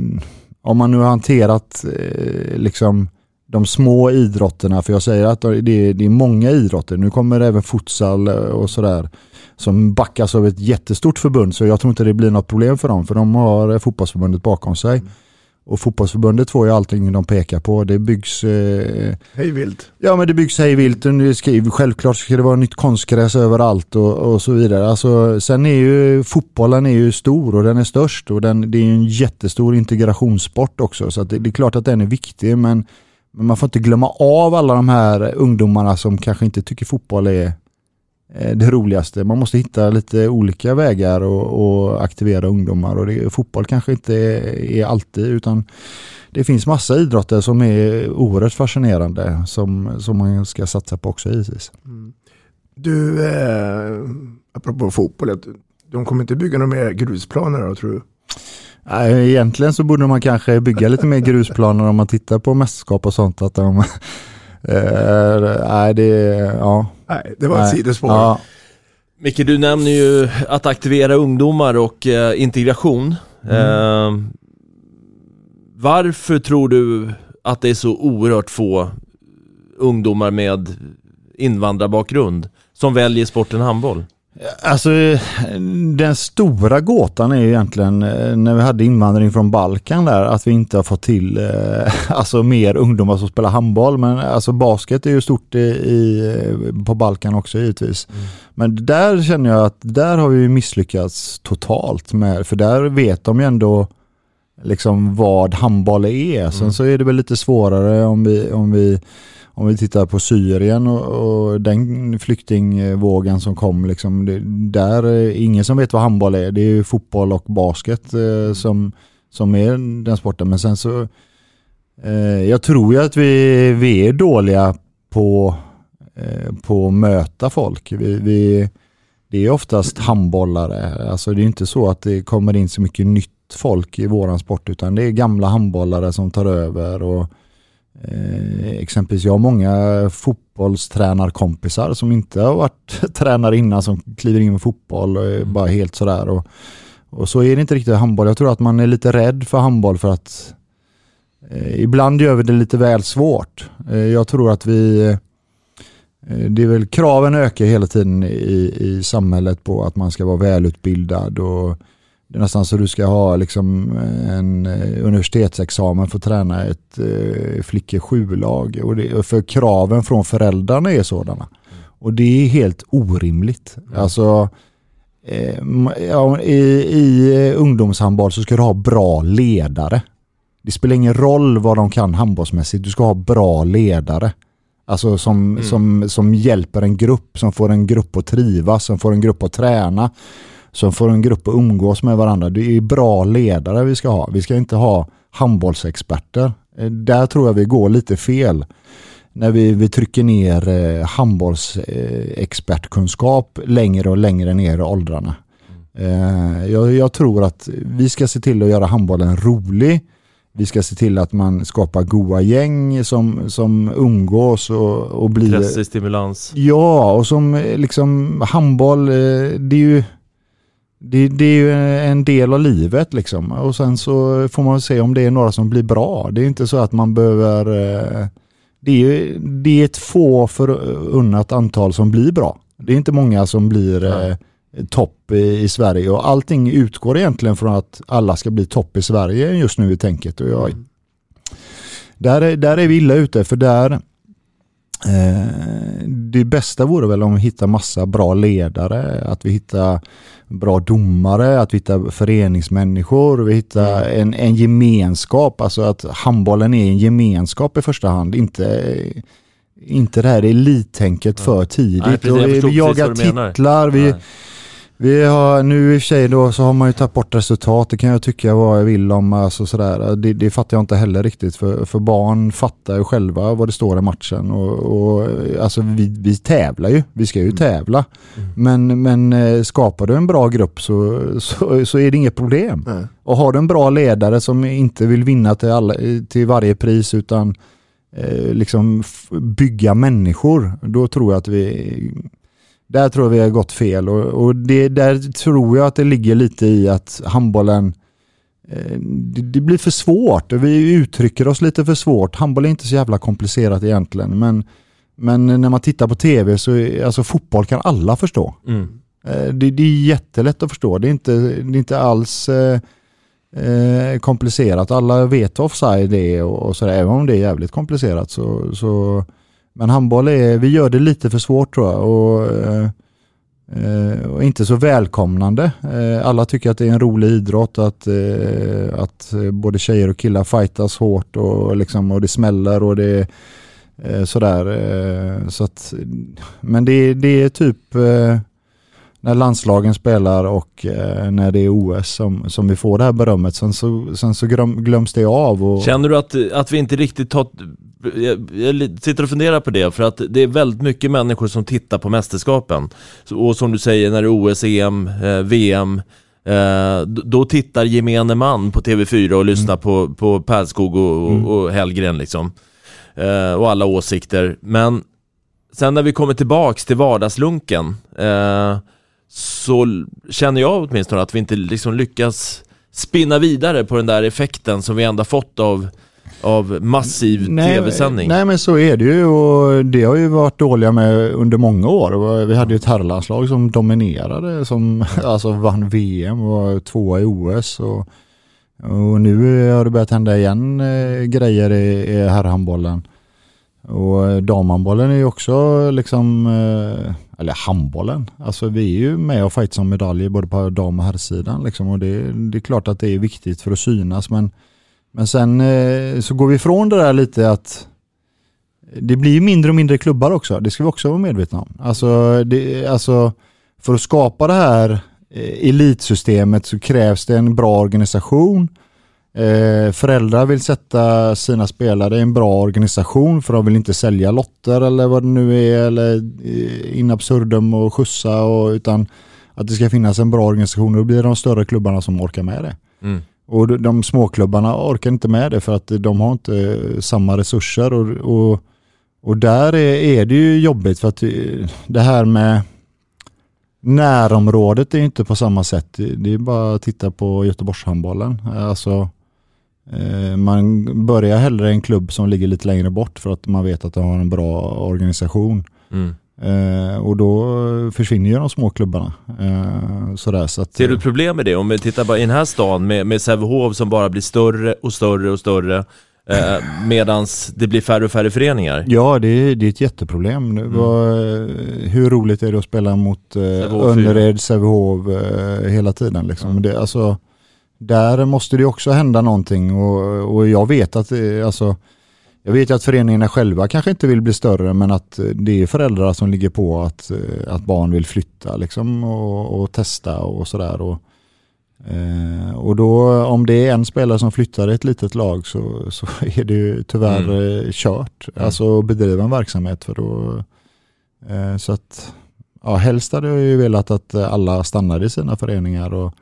om man nu har hanterat eh, liksom de små idrotterna, för jag säger att det är, det är många idrotter, nu kommer även futsal eh, och sådär som backas av ett jättestort förbund så jag tror inte det blir något problem för dem för de har eh, fotbollsförbundet bakom sig. Mm. Och fotbollsförbundet får ju allting de pekar på. Det byggs... Eh, hejvilt. Ja men det byggs hejvilt. Självklart ska det vara nytt konstgräs överallt och, och så vidare. Alltså, sen är ju fotbollen är ju stor och den är störst och den, det är en jättestor integrationssport också. Så det, det, är klart att den är viktig men Men man får inte glömma av alla de här ungdomarna som kanske inte tycker fotboll är det roligaste. Man måste hitta lite olika vägar och, och aktivera ungdomar och det, fotboll kanske inte är, är, alltid utan det finns massa idrotter som är oerhört fascinerande som, som man ska satsa på också givetvis. Mm. Du, eh, apropå fotboll, de kommer inte bygga några mer grusplaner då tror du? Egentligen så borde man kanske bygga lite mer grusplaner om man tittar på mästerskap och sånt. Att de, [LAUGHS] eh, nej, det, ja. Nej, det var ett sidospår. Ja. Micke, du nämner ju att aktivera ungdomar och eh, integration. Mm. Eh, varför tror du att det är så oerhört få ungdomar med invandrarbakgrund som väljer sporten handboll? Alltså den stora gåtan är ju egentligen eh, när vi hade invandring från Balkan där att vi inte har fått till eh, [LAUGHS] alltså mer ungdomar som spelar handboll. Men alltså basket är ju stort i, på Balkan också givetvis. Mm. Men där känner jag att där har vi misslyckats totalt med, för där vet de ju ändå liksom vad handboll är. Mm. Sen så är det väl lite svårare om vi, om vi om vi tittar på Syrien och, och den flyktingvågen som kom, liksom, det, där är ingen som vet vad handboll är. Det är fotboll och basket eh, som, som är den sporten. Men sen så, eh, jag tror ju att vi, vi är dåliga på, eh, på att möta folk. Vi, vi, det är oftast handbollare. Alltså det är inte så att det kommer in så mycket nytt folk i våran sport utan det är gamla handbollare som tar över och Eh, exempelvis jag har många fotbollstränarkompisar som inte har varit [LAUGHS] tränare innan som kliver in med fotboll och är mm. bara helt sådär. Och, och så är det inte riktigt handboll. Jag tror att man är lite rädd för handboll för att eh, ibland gör vi det lite väl svårt. Eh, jag tror att vi eh, det är väl kraven ökar hela tiden i, i samhället på att man ska vara välutbildad och det är nästan så du ska ha liksom en eh, universitetsexamen för att träna ett eh, flickor 7-lag. Och för kraven från föräldrarna är sådana. Och det är helt orimligt. Mm. Alltså, eh, ja, i, i ungdomshandboll så ska du ha bra ledare. Det spelar ingen roll vad de kan handbollsmässigt, du ska ha bra ledare. Alltså som, mm. som, som hjälper en grupp, som får en grupp att trivas, som får en grupp att träna som får en grupp att umgås med varandra. Det är bra ledare vi ska ha. Vi ska inte ha handbollsexperter. Eh, där tror jag vi går lite fel. När vi, vi trycker ner eh, handbollsexpertkunskap längre och längre ner i åldrarna. Eh, jag, jag, tror att vi ska se till att göra handbollen rolig. Vi ska se till att man skapar goa gäng som, som umgås och, och blir... Intressestimulans. Ja, och som liksom handboll, det är ju det, det, är ju en del av livet liksom. Och sen så får man se om det är några som blir bra. Det är inte så att man behöver... Eh, det är, det är ett få förunnat antal som blir bra. Det är inte många som blir ja. topp i, i, Sverige och allting utgår egentligen från att alla ska bli topp i Sverige just nu i tänket. Och jag, mm. där, är, där är vi illa ute för där eh, det bästa vore väl om vi hittar massa bra ledare, att vi hittar bra domare, att vi hittar föreningsmänniskor, vi hittar mm. en, en gemenskap, alltså att handbollen är en gemenskap i första hand, inte inte det här elittänket ja. för tidigt. Nej, precis, vi jagar titlar, vi, vi har nu i och för sig då så har man ju tagit bort resultat, det kan jag tycka vad jag vill om. Alltså sådär. Det, det fattar jag inte heller riktigt för, för barn fattar ju själva vad det står i matchen. Och, och alltså vi, vi tävlar ju, vi ska ju mm. tävla. Mm. Men, men eh, skapar du en bra grupp så, så, så är det inget problem. Mm. Och har du en bra ledare som inte vill vinna till, alla, till varje pris utan eh, liksom bygga människor, då tror jag att vi där tror jag vi har gått fel och, och det, där tror jag att det ligger lite i att handbollen eh, det, blir för svårt och vi uttrycker oss lite för svårt. Handboll är inte så jävla komplicerat egentligen men, men när man tittar på tv så är, alltså fotboll kan alla förstå. Mm. Eh, det, det, är jättelätt att förstå. Det är inte, det är inte alls eh, eh komplicerat. Alla vet vad offside är och, och sådär. Även om det är jävligt komplicerat så, så men handboll är, vi gör det lite för svårt tror jag. Och, eh, och inte så välkomnande. Eh, alla tycker att det är en rolig idrott, att, eh, att både tjejer och killar fightas hårt och, liksom, och det smäller och det är sådär. Eh, så att, men det, det är typ eh, när landslagen spelar och eh, när det är OS som, som vi får det här berömmet. Sen så, sen så glöms det av. Och... Känner du att, att vi inte riktigt har jag, jag sitter och funderar på det, för att det är väldigt mycket människor som tittar på mästerskapen. Och som du säger, när det är OS, EM, eh, VM, eh, då tittar gemene man på TV4 och lyssnar mm. på, på Pärlskog och, mm. och Hellgren liksom. Eh, och alla åsikter. Men sen när vi kommer tillbaks till vardagslunken, eh, så känner jag åtminstone att vi inte liksom lyckas spinna vidare på den där effekten som vi ändå fått av av massiv tv-sändning. Nej men så är det ju och det har ju varit dåliga med under många år. Vi hade ju ett herrlandslag som dominerade, som [LAUGHS] alltså vann VM och var tvåa i OS. Och, och nu har det börjat hända igen eh, grejer i, i herrhandbollen. Och eh, damhandbollen är ju också eh, liksom, eh, eller handbollen, alltså vi är ju med och fightar om medaljer både på dam och herrsidan liksom. Och det, det, är klart att det är viktigt för att synas men, men sen så går vi ifrån det där lite att det blir mindre och mindre klubbar också, det ska vi också vara medvetna om. Alltså, det, alltså för att skapa det här elitsystemet så krävs det en bra organisation. Eh, föräldrar vill sätta sina spelare i en bra organisation för de vill inte sälja lotter eller vad det nu är eller eh, in absurdum och skjutsa och, utan att det ska finnas en bra organisation då blir det de större klubbarna som orkar med det. Mm. Och de, småklubbarna orkar inte med det för att de har inte samma resurser och, och, och där är, är det ju jobbigt för att det här med närområdet är inte på samma sätt. Det är bara att titta på Göteborgshandbollen. Alltså Eh, man börjar hellre i en klubb som ligger lite längre bort för att man vet att de har en bra organisation. Mm. Eh, och då försvinner ju de små klubbarna. Eh, sådär, så att, Ser du problem med det? Om vi tittar bara i den här stan med, med Sävehof som bara blir större och större och större. Eh, [CLEARS THROAT] medans det blir färre och färre föreningar. Ja, det är, det är ett jätteproblem. Mm. Vad, hur roligt är det att spela mot eh, Önnered, Sävehof eh, hela tiden? Liksom? Mm. Det, alltså, där måste det också hända någonting och, och jag vet att eh, alltså, jag vet att föreningarna själva kanske inte vill bli större men att det är föräldrar som ligger på att, eh, att barn vill flytta liksom och, och testa och sådär. Och, eh, och då om det är en spelare som flyttar i ett litet lag så, så [LAUGHS] är det ju tyvärr mm. kört. Mm. Alltså att bedriva en verksamhet för då eh, så att ja, helst hade jag ju velat att alla stannade i sina föreningar och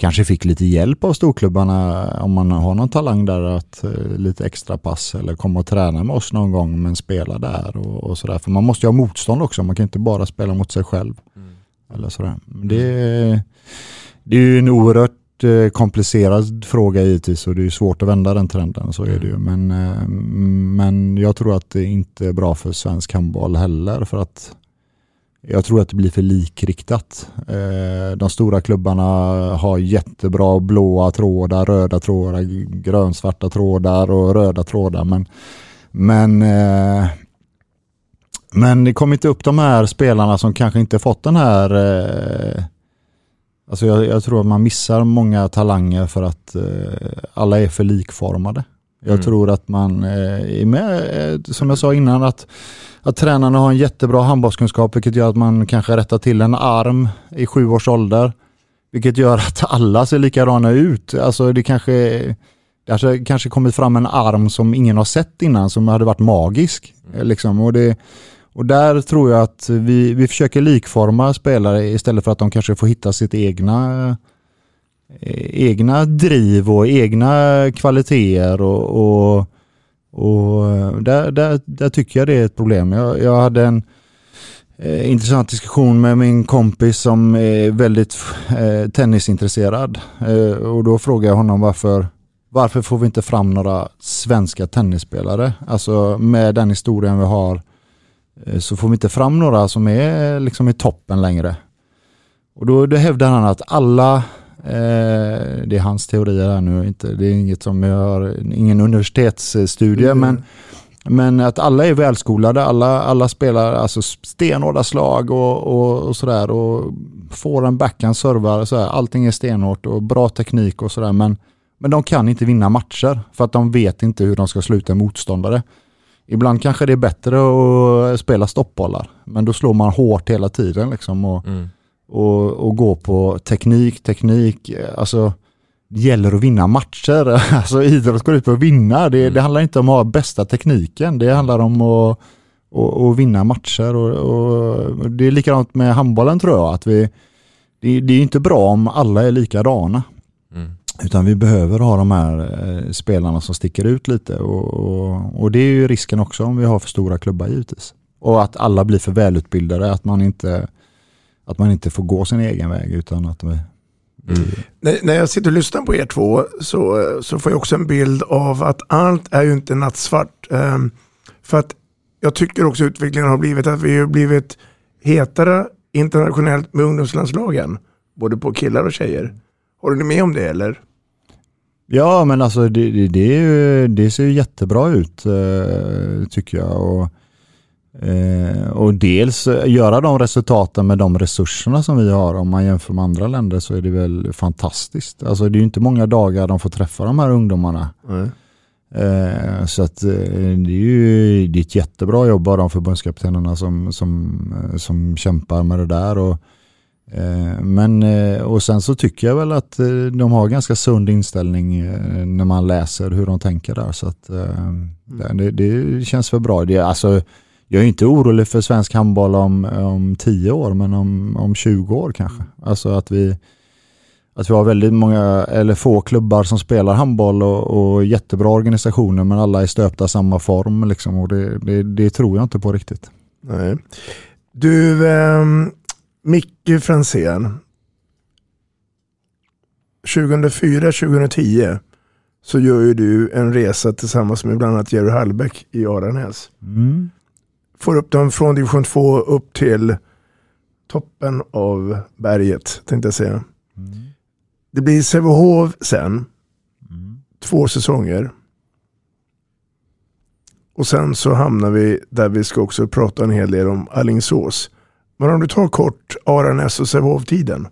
kanske fick lite hjälp av storklubbarna om man har någon talang där att eh, lite extra pass eller komma och träna med oss någon gång men spela där och, och sådär. För man måste ju ha motstånd också, man kan inte bara spela mot sig själv. Mm. Eller sådär. Det, det är ju en oerhört eh, komplicerad fråga givetvis och det är svårt att vända den trenden, så är det ju. Mm. Men, eh, men jag tror att det inte är bra för svensk handboll heller för att jag tror att det blir för likriktat. Eh, de stora klubbarna har jättebra blåa trådar, röda trådar, grönsvarta trådar och röda trådar. Men, men, eh, men det kommer inte upp de här spelarna som kanske inte fått den här eh, Alltså jag, jag, tror att man missar många talanger för att alla är för likformade. Jag mm. tror att man är med, som jag sa innan, att att tränarna har en jättebra handbollskunskap vilket gör att man kanske rättar till en arm i sju års ålder. Vilket gör att alla ser likadana ut. Alltså det kanske, det alltså kanske kommit fram en arm som ingen har sett innan som hade varit magisk. Mm. Liksom. Och, det, och där tror jag att vi, vi försöker likforma spelare istället för att de kanske får hitta sitt egna eh, Eh, egna driv och egna kvaliteter och, och och eh, där, där, där tycker jag det är ett problem. Jag, jag hade en eh, intressant diskussion med min kompis som är väldigt eh, tennisintresserad. Eh, och då frågade jag honom varför, varför får vi inte fram några svenska tennisspelare? Alltså med den historien vi har eh, så får vi inte fram några som är liksom i toppen längre. Och då, då hävdar han att alla det är hans teorier här nu, inte, det är inget som jag har, ingen universitetsstudie, mm. men, men att alla är välskolade, alla, alla spelar alltså stenhårda slag och, och, och sådär och får en backhand servar, så här, allting är stenhårt och bra teknik och sådär men, men de kan inte vinna matcher för att de vet inte hur de ska sluta motståndare. Ibland kanske det är bättre att spela stoppbollar, men då slår man hårt hela tiden liksom och, Mm. Och, och gå på teknik, teknik, alltså det gäller att vinna matcher. [LAUGHS] Alltså idrott går ut på att vinna. Det, Mm. det handlar inte om att ha bästa tekniken. Det handlar om att, att, att vinna matcher. Och, och det är likadant med handbollen tror jag. Att vi, det, det är inte bra om alla är likadana. Mm. Utan vi behöver ha de här eh, spelarna som sticker ut lite. Och, och, och det är ju risken också om vi har för stora klubbar givetvis. Och att alla blir för välutbildade. Att man inte, att man inte får gå sin egen väg utan att vi, När, när jag sitter och lyssnar på er två så, så får jag också en bild av att allt är ju inte nattsvart. Ehm, för att jag tycker också utvecklingen har blivit att vi har blivit hetare internationellt med ungdomslandslagen. Både på killar och tjejer. Håller ni med om det eller? Ja, men alltså det, det, det, ju, det ser ju jättebra ut eh, tycker jag. Och, eh, och dels eh, göra de resultaten med de resurserna som vi har. Om man jämför med andra länder så är det väl fantastiskt. Alltså det är ju inte många dagar de får träffa de här ungdomarna. Eh, så att eh, det är ju det är ett jättebra jobb av de förbundskaptenerna som, som, eh, som kämpar med det där. Och, eh, men, och sen så tycker jag väl att de har ganska sund inställning när man läser hur de tänker där. Så att, eh, det, det känns väl bra. Det, alltså, jag är inte orolig för svensk handboll om, om 10 år men om, om 20 år kanske. Alltså att vi, att vi har väldigt många, eller få klubbar som spelar handboll och, och jättebra organisationer men alla är stöpta i samma form liksom och det, det, det tror jag inte på riktigt. Nej. Du, ehm, Micke Franzén. 2004-2010 så gör ju du en resa tillsammans med bland annat Jerry Hallbäck i Aranäs. Mm. Får upp dem från division 2 upp till toppen av berget tänkte jag säga. Det blir Sävehof sen. Två säsonger. Och sen så hamnar vi där vi ska också prata en hel del om Allingsås. Men om du tar kort Aranäs och Sävehof-tiden.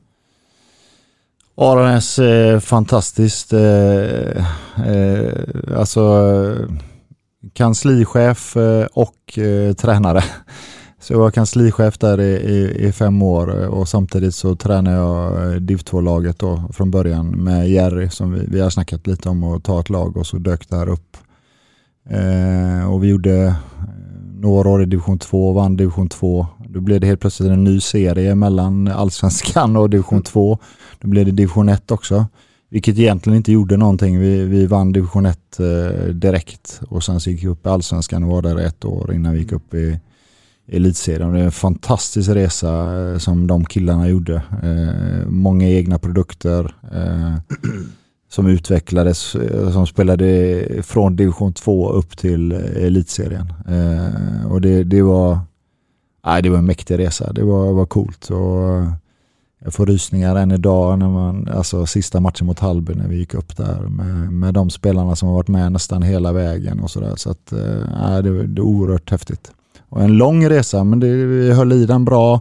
Aranäs är fantastiskt. Eh, eh, alltså eh, kanslichef eh, och eh, tränare. [LAUGHS] Så jag var kanslichef där i, i, i fem år eh, och samtidigt så tränade jag eh, div 2-laget då från början med Jerry som vi, vi har snackat lite om att ta ett lag och så dök det här upp. Eh, och vi gjorde några år i division 2, vann division 2. Då blev det helt plötsligt en ny serie mellan allsvenskan och division 2. Då blev det division 1 också. Vilket egentligen inte gjorde någonting. Vi, vi vann division 1 eh, direkt och sen så gick vi upp i allsvenskan och var där ett år innan vi gick upp i elitserien. Det är en fantastisk resa eh, som de killarna gjorde. Eh, många egna produkter eh, som utvecklades, eh, som spelade från division 2 upp till eh, elitserien. Och det, det var nej, det var en mäktig resa. Det var, var coolt. Och jag får rysningar än idag när man, alltså sista matchen mot Hallby när vi gick upp där med, med de spelarna som har varit med nästan hela vägen och sådär. Så att, nej, det, det är oerhört häftigt. Och en lång resa, men det, vi höll i den bra.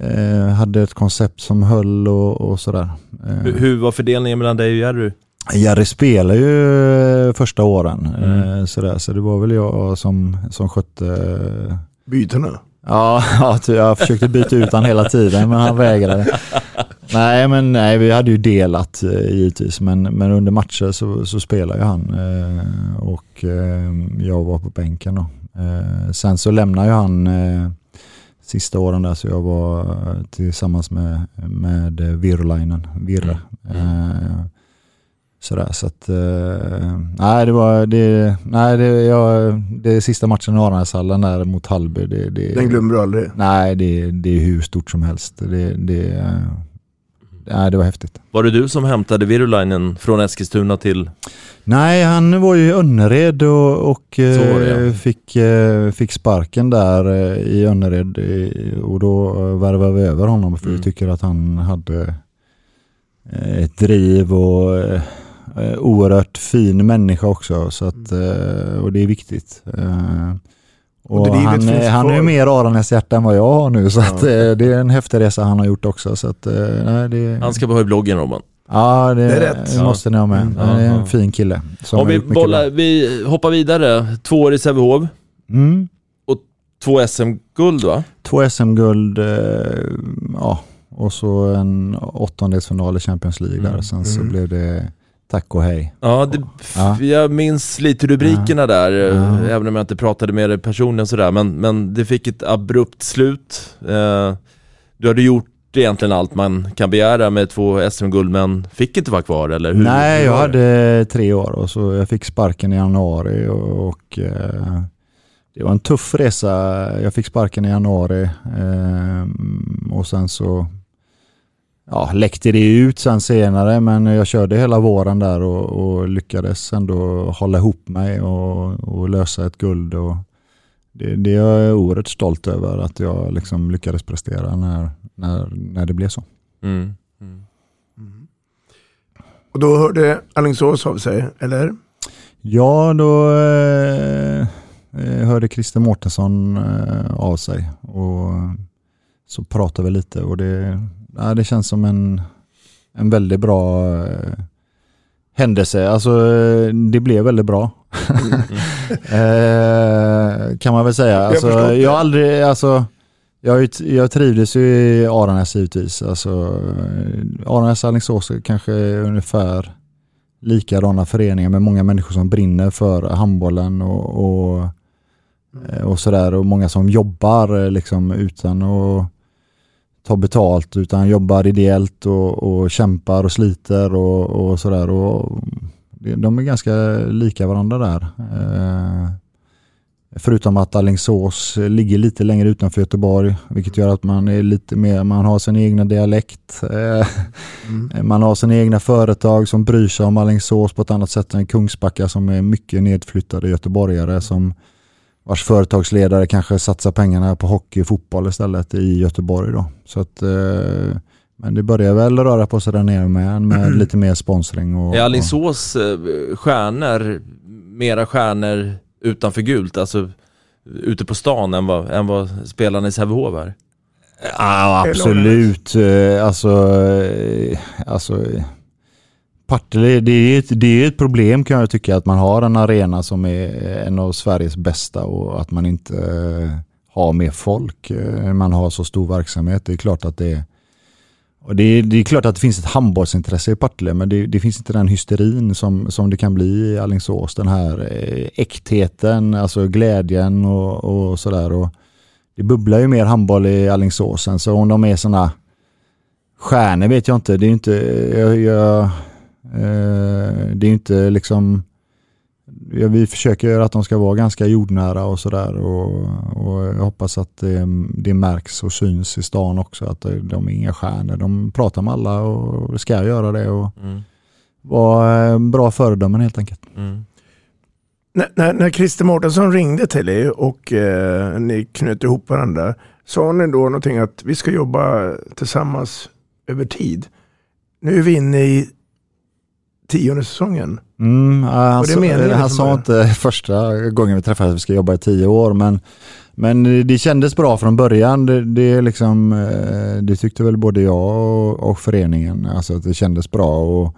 Eh, hade ett koncept som höll och, och sådär. Eh, Hur, hur var fördelningen mellan dig och Jerry? Jerry spelade ju första åren, Mm. eh, sådär, så det var väl jag som, som skötte Bytena. Ja, [LAUGHS] ja, jag försökte byta ut han hela tiden men han vägrade. Nej, men nej, vi hade ju delat eh, givetvis men, men under matcher så, så spelade ju han eh, och eh, jag var på bänken då. Sen så lämnade ju han sista åren där så jag var tillsammans med, med Virolainen, Virre. Eh, Sådär, så att, eh, nej det var, det, nej det, jag, det sista matchen i Aranäshallen där mot Hallby. Det, det, Den glömmer du aldrig. Nej, det, det är hur stort som helst. Det, det, eh, nej, det var häftigt. Var det du som hämtade Virulainen från Eskilstuna till... Nej, han var ju i Önnered och, och eh, det, ja. fick, eh, fick sparken där eh, i Önnered eh, och då eh, värvade vi över honom för vi Mm. tycker att han hade eh, ett driv och, eh, oerhört fin människa också. Så att, eh, och det är viktigt. Eh, och Och han, han är ju mer Aranäs hjärta än vad jag har nu. Så Ja. att, eh, det är en häftig resa han har gjort också. Så att, eh, nej, det, Han ska vara i bloggen Robban. ja, det, Det är rätt. det måste ni ha med. Mm. Han är en fin kille. som Om vi, bollar, vi hoppar vidare, två år i Sävehof. Mm. två SM-guld va? Två SM-guld, eh, ja, och så en åttondelsfinal i Champions League där. Mm, Sen så mm. blev det tack och hej. Ja, det, Ja. jag minns lite rubrikerna där, eh, Ja. även om jag inte pratade med dig personligen sådär, men, men det fick ett abrupt slut. Eh, du hade gjort egentligen allt man kan begära med två SM-guld, men fick inte vara kvar eller? Hur, Nej, hur jag hade tre år och så jag fick sparken i januari och, och eh, det var en tuff resa. Jag fick sparken i januari eh, och sen så ja, läckte det ut sen senare men jag körde hela våren där och, och lyckades ändå hålla ihop mig och, och lösa ett guld. Och det, det är jag oerhört stolt över att jag liksom lyckades prestera när, när, när det blev så. Mm. Mm. Och då hörde Alingsås av sig, eller? Ja, då eh, eh, hörde Christer Mårtensson eh, av sig och så pratade vi lite och det, ja, det känns som en, en väldigt bra eh, händelse. Alltså det blev väldigt bra. [LAUGHS] eh, kan man väl säga. Alltså, förstått det. jag har aldrig, alltså jag, jag trivdes ju i Aranäs givetvis. Alltså, Aranäs och Alingsås är kanske ungefär likadana föreningar med många människor som brinner för handbollen och, och, eh, och sådär och många som jobbar eh, liksom utan att ta betalt utan jobbar ideellt och, och kämpar och sliter och, och sådär och de är ganska lika varandra där. Eh, Förutom att Alingsås ligger lite längre utanför Göteborg vilket gör att man är lite mer, man har sin egna dialekt. Eh, Mm. Man har sina egna företag som bryr sig om Alingsås på ett annat sätt än Kungsbacka som är mycket nedflyttade göteborgare som vars företagsledare kanske satsar pengarna på hockey och fotboll istället i Göteborg då. Så att, eh, men det börjar väl röra på sig där nere med, med lite mer sponsring. Och, Är Alingsås eh, stjärnor, mera stjärnor utanför gult, alltså ute på stan än vad, än vad spelarna i Sävehof är? Ja, absolut. Eh, Alltså, eh, alltså Partille, det är, ett, det är ett problem kan jag tycka att man har en arena som är eh, en av Sveriges bästa och att man inte eh, har mer folk. Eh, man har så stor verksamhet. Det är klart att det är och det, är, det är klart att det finns ett handbollsintresse i Partille men det, det finns inte den hysterin som, som det kan bli i Alingsås. Den här äktheten, alltså glädjen och, och sådär. Och det bubblar ju mer handboll i Alingsåsen så om de är sådana stjärnor vet jag inte. Det är inte, jag, jag, det är inte liksom ja, vi försöker att de ska vara ganska jordnära och sådär och, och jag hoppas att det, det märks och syns i stan också att de är inga stjärnor. De pratar med alla och ska göra det och Mm. vara eh, bra föredömen helt enkelt. Mm. När, när, när Christer Mårtensson ringde till er och eh, ni knöt ihop varandra, sa ni då någonting att vi ska jobba tillsammans över tid? Nu är vi inne i tionde säsongen. Mm, ja, han Och det menar han sa inte första gången vi träffades att vi ska jobba i tio år men, men det kändes bra från början. Det, det, liksom, eh, det tyckte väl både jag och, och föreningen, alltså att det kändes bra. Och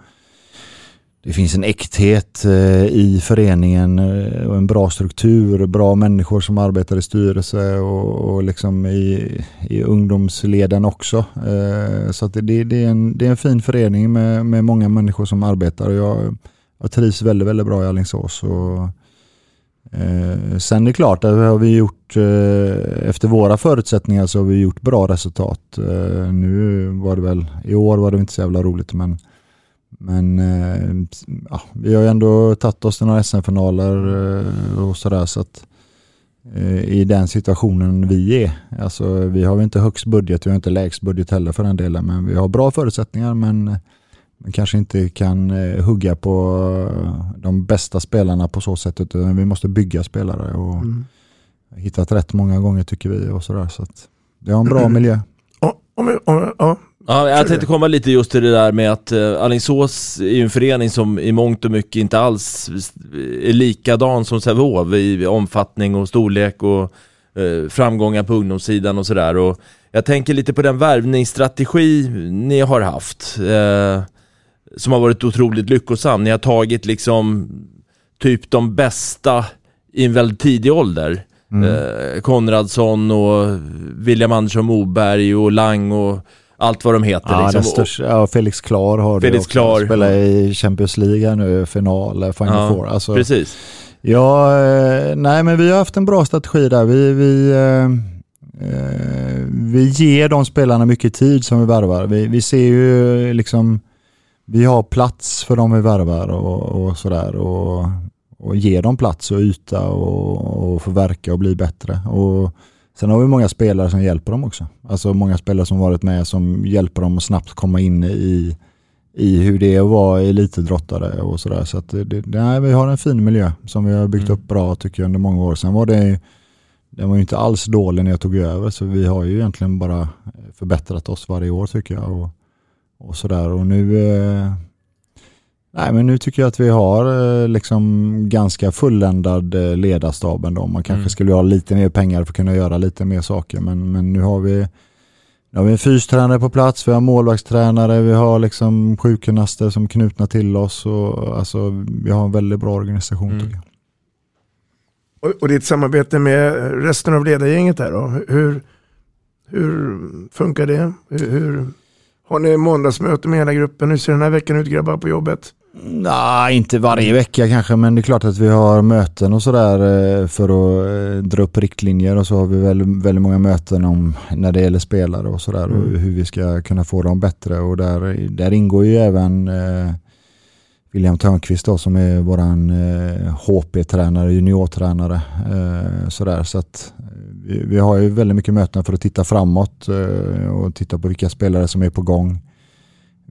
det finns en äkthet eh, i föreningen eh, och en bra struktur, bra människor som arbetar i styrelse och, och liksom i, i ungdomsleden också. Eh, så att det, det, är en, det är en fin förening med, med många människor som arbetar och jag, jag trivs väldigt, väldigt bra i Alingsås. Och, eh, sen är det klart att har vi gjort, eh, efter våra förutsättningar så har vi gjort bra resultat. Eh, nu var det väl, i år var det inte så jävla roligt men men eh, ja, vi har ju ändå tagit oss till några SM-finaler eh, och sådär så att eh, i den situationen vi är. Alltså vi har ju inte högst budget, vi har inte lägst budget heller för den delen men vi har bra förutsättningar men, men kanske inte kan hugga på de bästa spelarna på så sätt utan vi måste bygga spelare och Mm. hittat rätt många gånger tycker vi och sådär så att vi har en bra miljö. Och, om, vi- om, ja, Ja, jag tänkte komma lite just till det där med att uh, Alingsås är ju en förening som i mångt och mycket inte alls är likadan som Sävehof i omfattning och storlek och eh, framgångar på ungdomssidan och sådär. Och jag tänker lite på den värvningsstrategi ni har haft, eh, som har varit otroligt lyckosam. Ni har tagit liksom typ de bästa i en väldigt tidig ålder. Mm. Eh, Konradsson och William Andersson Moberg och Lang och allt vad de heter. Ja, liksom. största, ja, Felix Klar har Felix också. Klar. Spelar i Champions League nu, final, eh, Final Ja, Four. Alltså, Precis. Ja, eh, nej men vi har haft en bra strategi där. Vi, vi, eh, eh, vi ger de spelarna mycket tid som vi värvar. Vi, vi ser ju liksom, vi har plats för de vi värvar och, och sådär. Och, och ger dem plats och yta och, och få verka och bli bättre. Och sen har vi många spelare som hjälper dem också. Alltså många spelare som varit med som hjälper dem att snabbt komma in i i hur det är att vara elitidrottare och sådär. Så att det, nej, vi har en fin miljö som vi har byggt Mm. upp bra tycker jag under många år. Sen var det den var ju inte alls dålig när jag tog över så vi har ju egentligen bara förbättrat oss varje år tycker jag. Och, och sådär och nu eh, Nej men nu tycker jag att vi har eh, liksom ganska fulländad eh, ledarstab ändå. Man kanske Mm. skulle ha lite mer pengar för att kunna göra lite mer saker men, men nu har vi nu har vi en fystränare på plats, vi har målvaktstränare, vi har liksom sjukgymnaster som knutna till oss och alltså vi har en väldigt bra organisation Mm. tycker jag. Och, och ditt samarbete med resten av ledargänget där då? Hur, hur funkar det? Hur, hur, har ni måndagsmöte med hela gruppen? Hur ser den här veckan ut grabbar på jobbet? Nej, inte varje vecka kanske, men det är klart att vi har möten och sådär eh, för att eh, dra upp riktlinjer och så har vi väldigt, väldigt många möten om när det gäller spelare och sådär och Mm. hur vi ska kunna få dem bättre och där, där ingår ju även eh, William Törnqvist då, som är våran eh, HP-tränare, juniortränare. Eh, sådär. Så att, eh, vi, vi har ju väldigt mycket möten för att titta framåt eh, och titta på vilka spelare som är på gång.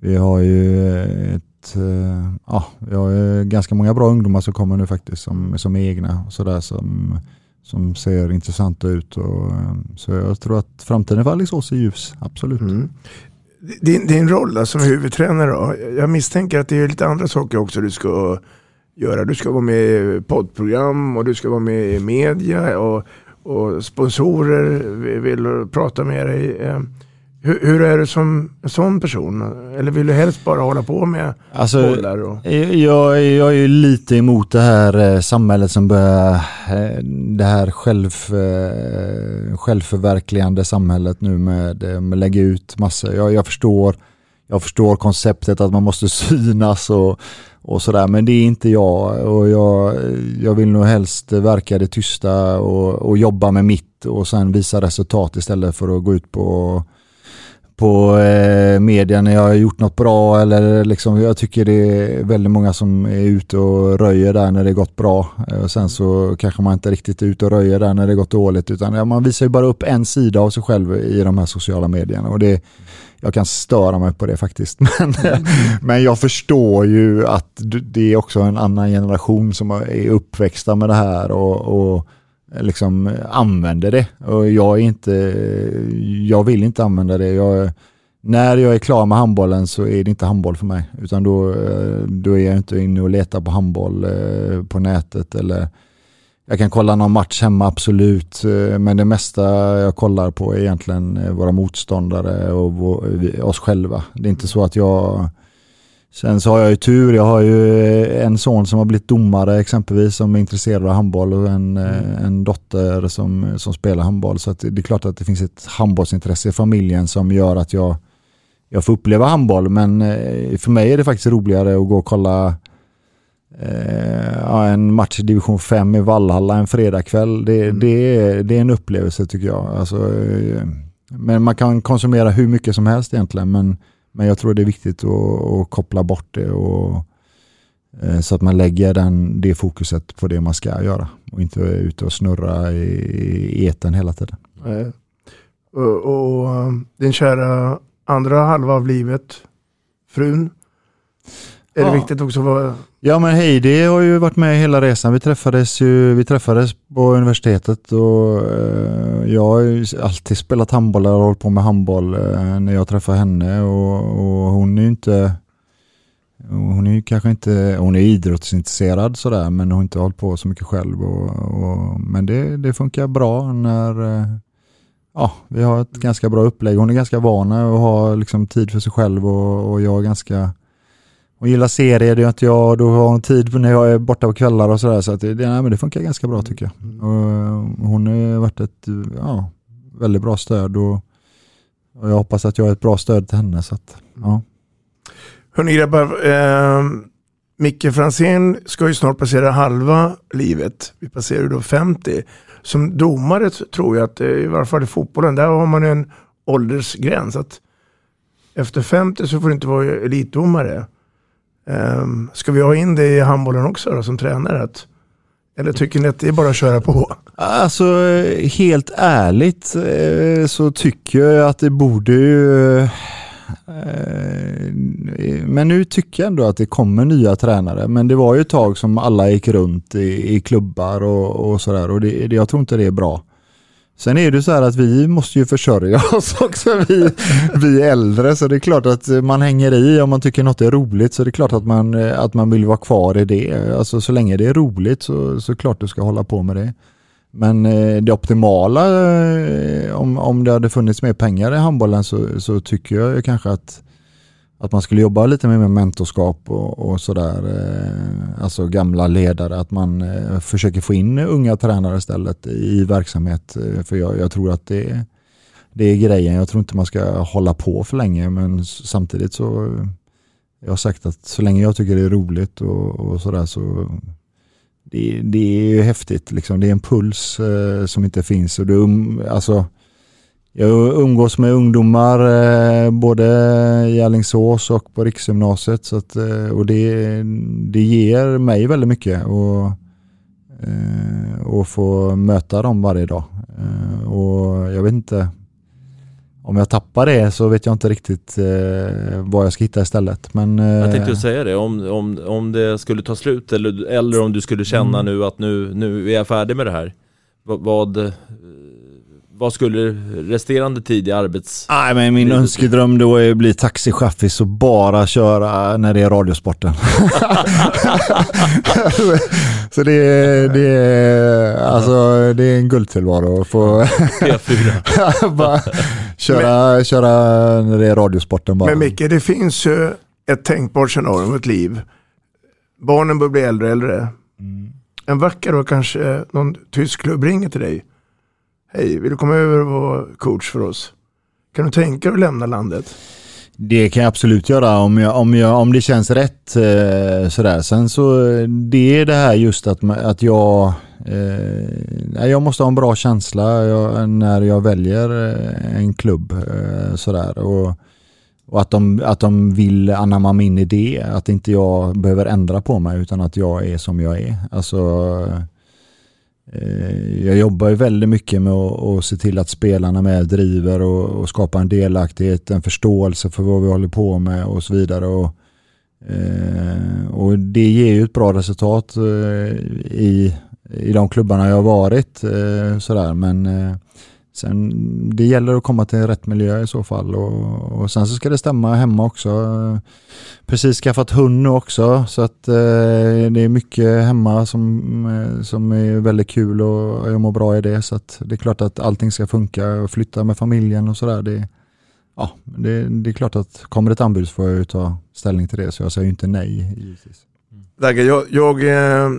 Vi har ju ett, eh, ja, jag har ganska många bra ungdomar som kommer nu faktiskt som, som är egna och sådär som, som ser intressanta ut. Och, eh, så jag tror att framtiden för Alingsås är ljus, absolut. Mm. Din, din roll då, som huvudtränare då? Jag misstänker att det är lite andra saker också du ska göra. Du ska vara med i poddprogram och du ska vara med i media och, och sponsorer vill prata med dig. Eh, Eh, Hur, hur är du som en sån person? Eller vill du helst bara hålla på med Alltså, bollar? Och... Jag, jag är ju lite emot det här eh, samhället som börjar, eh, det här själv, eh, självförverkligande samhället nu med, eh, med lägga ut massor. Jag, jag, förstår, jag förstår konceptet att man måste [LAUGHS] synas och, och sådär men det är inte jag och jag, jag vill nog helst verka det tysta och, och jobba med mitt och sen visa resultat istället för att gå ut på på eh, media när jag har gjort något bra eller liksom jag tycker det är väldigt många som är ute och röjer där när det gått bra. Eh, och sen så kanske man inte riktigt är ute och röjer där när det gått dåligt utan ja, man visar ju bara upp en sida av sig själv i de här sociala medierna och det jag kan störa mig på det faktiskt. [LAUGHS] Men, men jag förstår ju att det är också en annan generation som är uppväxta med det här och, och liksom använder det. Och jag är inte, jag vill inte använda det. Jag, när jag är klar med handbollen så är det inte handboll för mig. Utan då, eh, då är jag inte inne och letar på handboll eh, på nätet eller jag kan kolla någon match hemma absolut, eh, men det mesta jag kollar på är egentligen våra motståndare och vår, oss själva. Det är inte så att jag Sen så har jag ju tur, jag har ju eh, en son som har blivit domare exempelvis som är intresserad av handboll och en, eh, en dotter som, som spelar handboll. Så det är klart att det finns ett handbollsintresse i familjen som gör att jag, jag får uppleva handboll. Men eh, för mig är det faktiskt roligare att gå och kolla eh, en match i division 5 i Vallhalla en fredagkväll. Det, det, är, det är en upplevelse tycker jag. Alltså, eh, men man kan konsumera hur mycket som helst egentligen. Men men jag tror det är viktigt att, att koppla bort det och, eh, så att man lägger den, det fokuset på det man ska göra och inte är ute och snurra i, i eten hela tiden. Eh, Och, och eh, din kära andra halva av livet, frun? Är det Ja. viktigt också vara... Ja men Heidi har ju varit med hela resan. Vi träffades ju vi träffades på universitetet och eh, jag har ju alltid spelat handboll och hållit på med handboll eh, när jag träffar henne och, och hon är ju inte hon är ju kanske inte, hon är idrottsintresserad sådär men hon har inte hållit på så mycket själv. Och, och, men det, det funkar bra när eh, ja, vi har ett ganska bra upplägg. Hon är ganska van att ha liksom, tid för sig själv och, och jag är ganska hon gillar serier, det gör inte jag. Då har hon tid när jag är borta på kvällar och sådär. Så att det, nej, men det funkar ganska bra tycker jag. Och hon har varit ett ja, väldigt bra stöd och, och jag hoppas att jag är ett bra stöd till henne. Så att, ja. Hörni grabbar, eh, Micke Franzén ska ju snart passera halva livet. Vi passerar ju då 50. Som domare tror jag att, eh, i varje fall i fotbollen, där har man en åldersgräns. Att efter 50 så får du inte vara elitdomare. Um, ska vi ha in det i handbollen också då, som tränare? Att, eller tycker ni att det är bara att köra på? Alltså helt ärligt eh, så tycker jag att det borde ju eh, men nu tycker jag ändå att det kommer nya tränare. Men det var ju ett tag som alla gick runt i, i klubbar och, och sådär och det, jag tror inte det är bra. Sen är det så här att vi måste ju försörja [LAUGHS] oss också, vi, vi äldre, så det är klart att man hänger i om man tycker något är roligt så det är klart att man, att man vill vara kvar i det. Alltså så länge det är roligt så, så klart du ska hålla på med det. Men eh, det optimala, eh, om, om det hade funnits mer pengar i handbollen så, så tycker jag kanske att, att man skulle jobba lite mer med mentorskap och, och sådär. Eh, alltså gamla ledare, att man eh, försöker få in unga tränare istället i verksamhet. Eh, för jag, jag tror att det, det är grejen. Jag tror inte man ska hålla på för länge men samtidigt så jag har sagt att så länge jag tycker det är roligt och, och sådär så det, det är ju häftigt. Liksom. Det är en puls eh, som inte finns. Och det, um, alltså, jag umgås med ungdomar eh, både i Alingsås och på Riksgymnasiet. Så att, eh, och det, det ger mig väldigt mycket och, eh, och få möta dem varje dag. Och jag vet inte, om jag tappar det så vet jag inte riktigt eh, vad jag ska hitta istället. Men, eh, Jag tänkte säga det, om, om, om det skulle ta slut eller, eller om du skulle känna Mm. nu att nu, nu är jag färdig med det här. Vad, vad, vad skulle resterande tid i arbets... Nej men min önskedröm då är att bli taxichaffis och bara köra när det är radiosporten. [LAUGHS] så det är, det är, alltså, det är en guldtillvaro att få P4. [LAUGHS] bara köra, köra när det är radiosporten bara. Men Micke, det finns ju ett tänkbart scenario om ett liv. Barnen börjar bli äldre och äldre. En vacker dag kanske någon tysk klubb ringer till dig. Hej, vill du komma över och vara coach för oss? Kan du tänka dig att lämna landet? Det kan jag absolut göra om, jag, om, jag, om det känns rätt. Eh, sådär. Sen så det är det här just att, att jag, eh, jag måste ha en bra känsla jag, när jag väljer eh, en klubb. Eh, sådär. Och, och att, de, att de vill anamma min idé. Att inte jag behöver ändra på mig utan att jag är som jag är. Alltså, Eh, Eh, jag jobbar ju väldigt mycket med att, se till att spelarna med driver och, och skapa en delaktighet, en förståelse för vad vi håller på med och så vidare. Och, eh, och det ger ju ett bra resultat eh, i, i de klubbarna jag har varit. Sådär. Men sen, det gäller att komma till rätt miljö i så fall. Och, och sen så ska det stämma hemma också. Precis skaffat hund nu också så att eh, det är mycket hemma som, eh, som är väldigt kul och jag mår bra i det. Så att det är klart att allting ska funka och flytta med familjen och sådär. Det, ja, det, det är klart att kommer ett anbud så får jag ju ta ställning till det så jag säger ju inte nej. givetvis. Dagge, jag, jag, eh,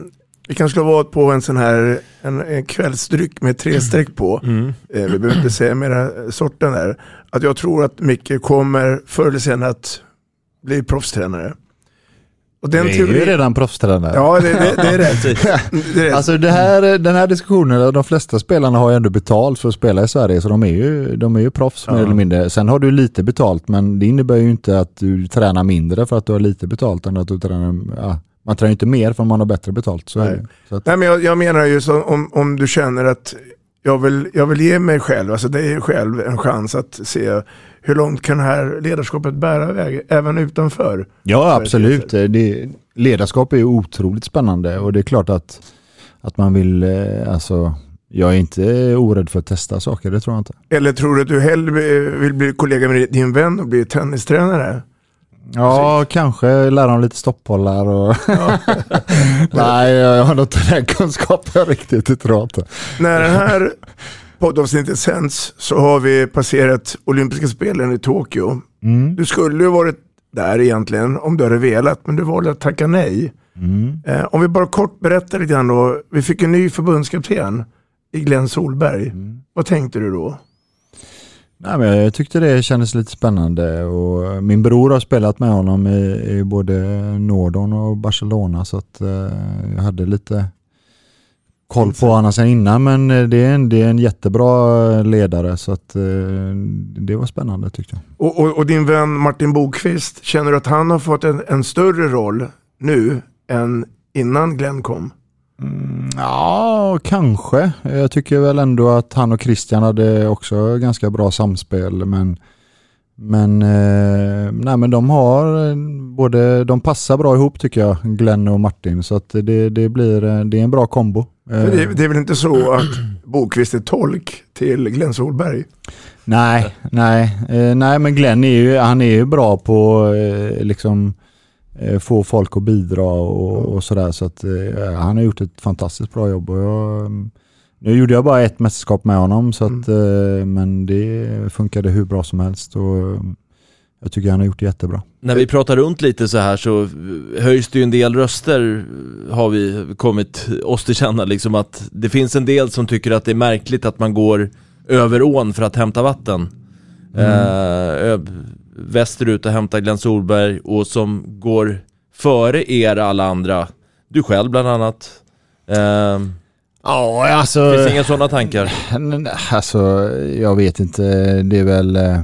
vi kanske ska vara på en sån här en, en kvällsdryck med tre streck på. Mm. Eh, vi behöver inte säga mera sorten där. Att jag tror att Micke kommer förr eller senare att bli proffstränare. Och den Du är ju redan proffstränare. Ja, det, det, det är rätt. [LAUGHS] Det är rätt. Alltså det här, den här diskussionen, de flesta spelarna har ju ändå betalt för att spela i Sverige så de är ju, de är ju proffs mer Ja. eller mindre. Sen har du lite betalt men det innebär ju inte att du tränar mindre för att du har lite betalt än att du tränar, ja, man tränar ju inte mer för man har bättre betalt. Så Nej. Så att, Nej, men jag, jag menar ju om, om du känner att jag vill, jag vill ge mig själv, alltså dig själv, en chans att se hur långt kan det här ledarskapet bära iväg, även utanför? Ja, absolut. Det, ledarskap är otroligt spännande och det är klart att, att man vill, eh, alltså, jag är inte orädd för att testa saker, det tror jag inte. Eller tror du att du hellre vill bli kollega med din vän och bli tennistränare? Ja, Precis. kanske lära dem lite stoppbollar och... Ja. [LAUGHS] Nej, jag har inte den kunskapen riktigt, det tror jag inte. När den här poddavsnittet sänds så har vi passerat olympiska spelen i Tokyo. Mm. Du skulle ju varit där egentligen om du hade velat, men du valde att tacka nej. Mm. Eh, om vi bara kort berättar lite grann då. Vi fick en ny förbundskapten i Glenn Solberg. Mm. Vad tänkte du då? Nej, men jag tyckte det kändes lite spännande och min bror har spelat med honom i, i både Nordon och Barcelona så att eh, jag hade lite koll på honom sen innan men eh, det är, en, det är en jättebra ledare så att eh, det var spännande tyckte jag. Och, och, och, din vän Martin Bokvist, känner du att han har fått en, en större roll nu än innan Glenn kom? Mm, ja, kanske. Jag tycker väl ändå att han och Christian hade också ganska bra samspel men men, eh, nej, men de har både, de passar bra ihop tycker jag, Glenn och Martin. Så att det, det blir, det är en bra kombo. Det, det, är väl inte så att Bokvist är tolk till Glenn Solberg? Nej, nej, eh, nej men Glenn är ju, han är ju bra på eh, liksom eh, få folk att bidra och, och sådär. Så att eh, han har gjort ett fantastiskt bra jobb. Och jag, nu gjorde jag bara ett mästerskap med honom så att, mm. Eh, men det funkade hur bra som helst. Och, jag tycker han har gjort det jättebra. När vi pratar runt lite så här så höjs det ju en del röster har vi kommit oss till känna liksom att det finns en del som tycker att det är märkligt att man går över ån för att hämta vatten. Mm. Eh, västerut och hämtar Glenn Solberg och som går före er alla andra. Du själv bland annat. Eh, ja, alltså... Finns det inga sådana tankar? Alltså, jag vet inte. Det är väl... Eh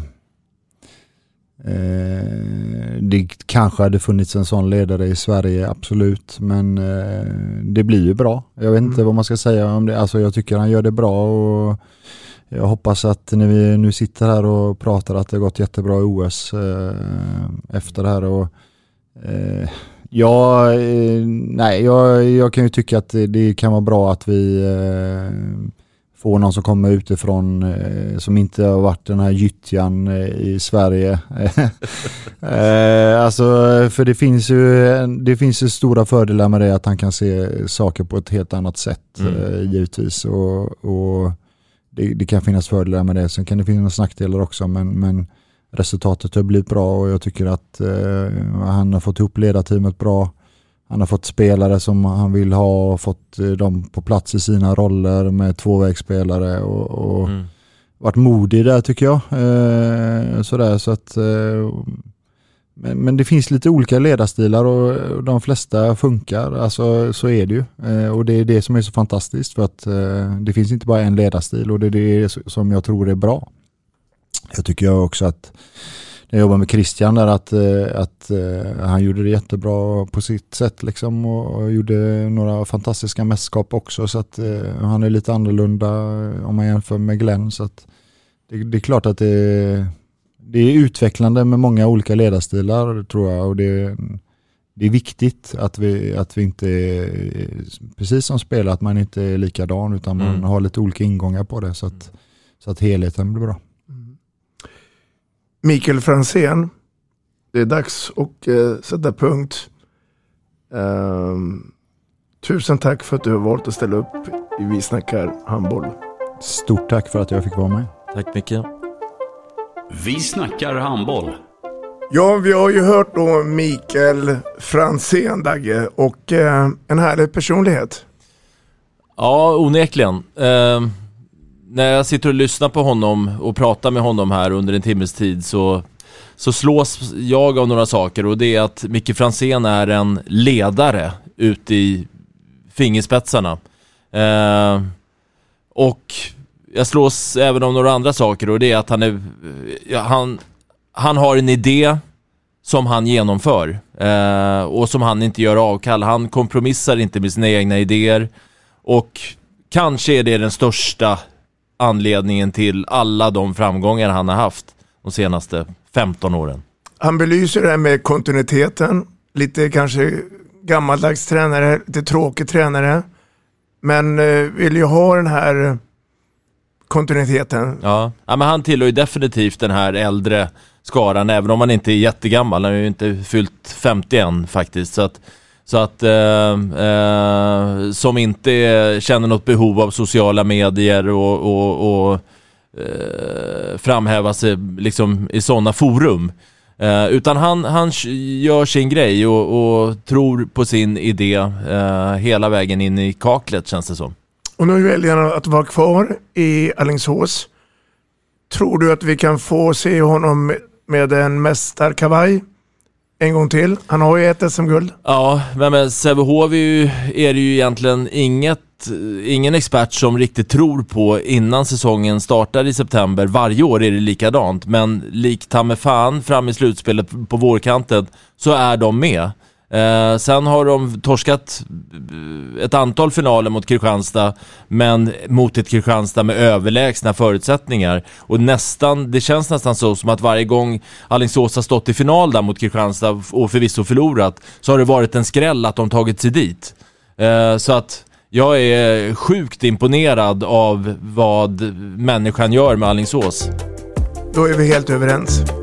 Eh, det kanske hade funnits en sån ledare i Sverige, absolut. Men eh, det blir ju bra. Jag vet inte mm. vad man ska säga om det. Alltså jag tycker han gör det bra och jag hoppas att när vi nu sitter här och pratar att det har gått jättebra i OS eh, efter det här. Och, eh, ja, eh, nej, jag, jag, kan ju tycka att det, det kan vara bra att vi eh, få någon som kommer utifrån eh, som inte har varit den här gyttjan eh, i Sverige. [LAUGHS] alltså, för det finns, ju, det finns ju stora fördelar med det att han kan se saker på ett helt annat sätt mm. givetvis. Och, och det, det, kan finnas fördelar med det. Sen kan det finnas nackdelar också men, men resultatet har blivit bra och jag tycker att eh, han har fått ihop ledarteamet bra. Han har fått spelare som han vill ha och fått eh, dem på plats i sina roller med tvåvägsspelare och, och mm. varit modig där tycker jag. Eh, sådär, så att, eh, men, men, det finns lite olika ledarstilar och de flesta funkar, alltså så är det ju. Eh, och det är det som är så fantastiskt för att eh, det finns inte bara en ledarstil och det är det som jag tror är bra. Jag tycker också att jag jobbar med Christian där att, eh, att eh, han gjorde det jättebra på sitt sätt liksom och, och gjorde några fantastiska mästerskap också så att eh, han är lite annorlunda eh, om man jämför med Glenn så att det, det är klart att det, det är utvecklande med många olika ledarstilar tror jag och det, det är viktigt att vi, att vi inte, precis som spelare, att man inte är likadan utan man mm. har lite olika ingångar på det så att, så att helheten blir bra. Mikael Fransén. Det är dags att eh, sätta punkt. Um, tusen tack för att du har valt att ställa upp i Vi snackar handboll. Stort tack för att jag fick vara med. Tack mycket. Vi snackar handboll. Ja, vi har ju hört då Mikael Fransén, Dagge, och eh, en härlig personlighet. Ja, onekligen. Eh, när jag sitter och lyssnar på honom och pratar med honom här under en timmes tid så, så slås jag av några saker och det är att Micke Fransén är en ledare ut i fingerspetsarna. Eh, och jag slås även av några andra saker och det är att han är, ja, han, han har en idé som han genomför eh, och som han inte gör avkall. Han kompromissar inte med sina egna idéer och kanske är det den största anledningen till alla de framgångar han har haft de senaste 15 åren. Han belyser det här med kontinuiteten, lite kanske gammaldags tränare, lite tråkig tränare. Men eh, vill ju ha den här kontinuiteten. Ja. ja, men han tillhör ju definitivt den här äldre skaran, även om han inte är jättegammal. Han har ju inte fyllt 50 än faktiskt. Så att, så att eh, eh, som inte känner något behov av sociala medier och, och, och eh, framhäva sig liksom i sådana forum. Eh, utan han, han gör sin grej och, och tror på sin idé eh, hela vägen in i kaklet känns det som. Och nu väljer han att vara kvar i Allingsås. Tror du att vi kan få se honom med en mästarkavaj en gång till? Han har ju ett SM-guld. Ja, men Sävehof är det ju egentligen inget ingen expert som riktigt tror på innan säsongen startar i september. Varje år är det likadant, men likt ta fan fram i slutspelet på vårkanten så är de med. Eh, sen har de torskat eh, ett antal finaler mot Kristianstad, men mot ett Kristianstad med överlägsna förutsättningar. Och nästan, det känns nästan så som att varje gång Alingsås har stått i final där mot Kristianstad och förvisso förlorat, så har det varit en skräll att de tagit sig dit. Eh, så att jag är sjukt imponerad av vad människan gör med Alingsås. Då är vi helt överens.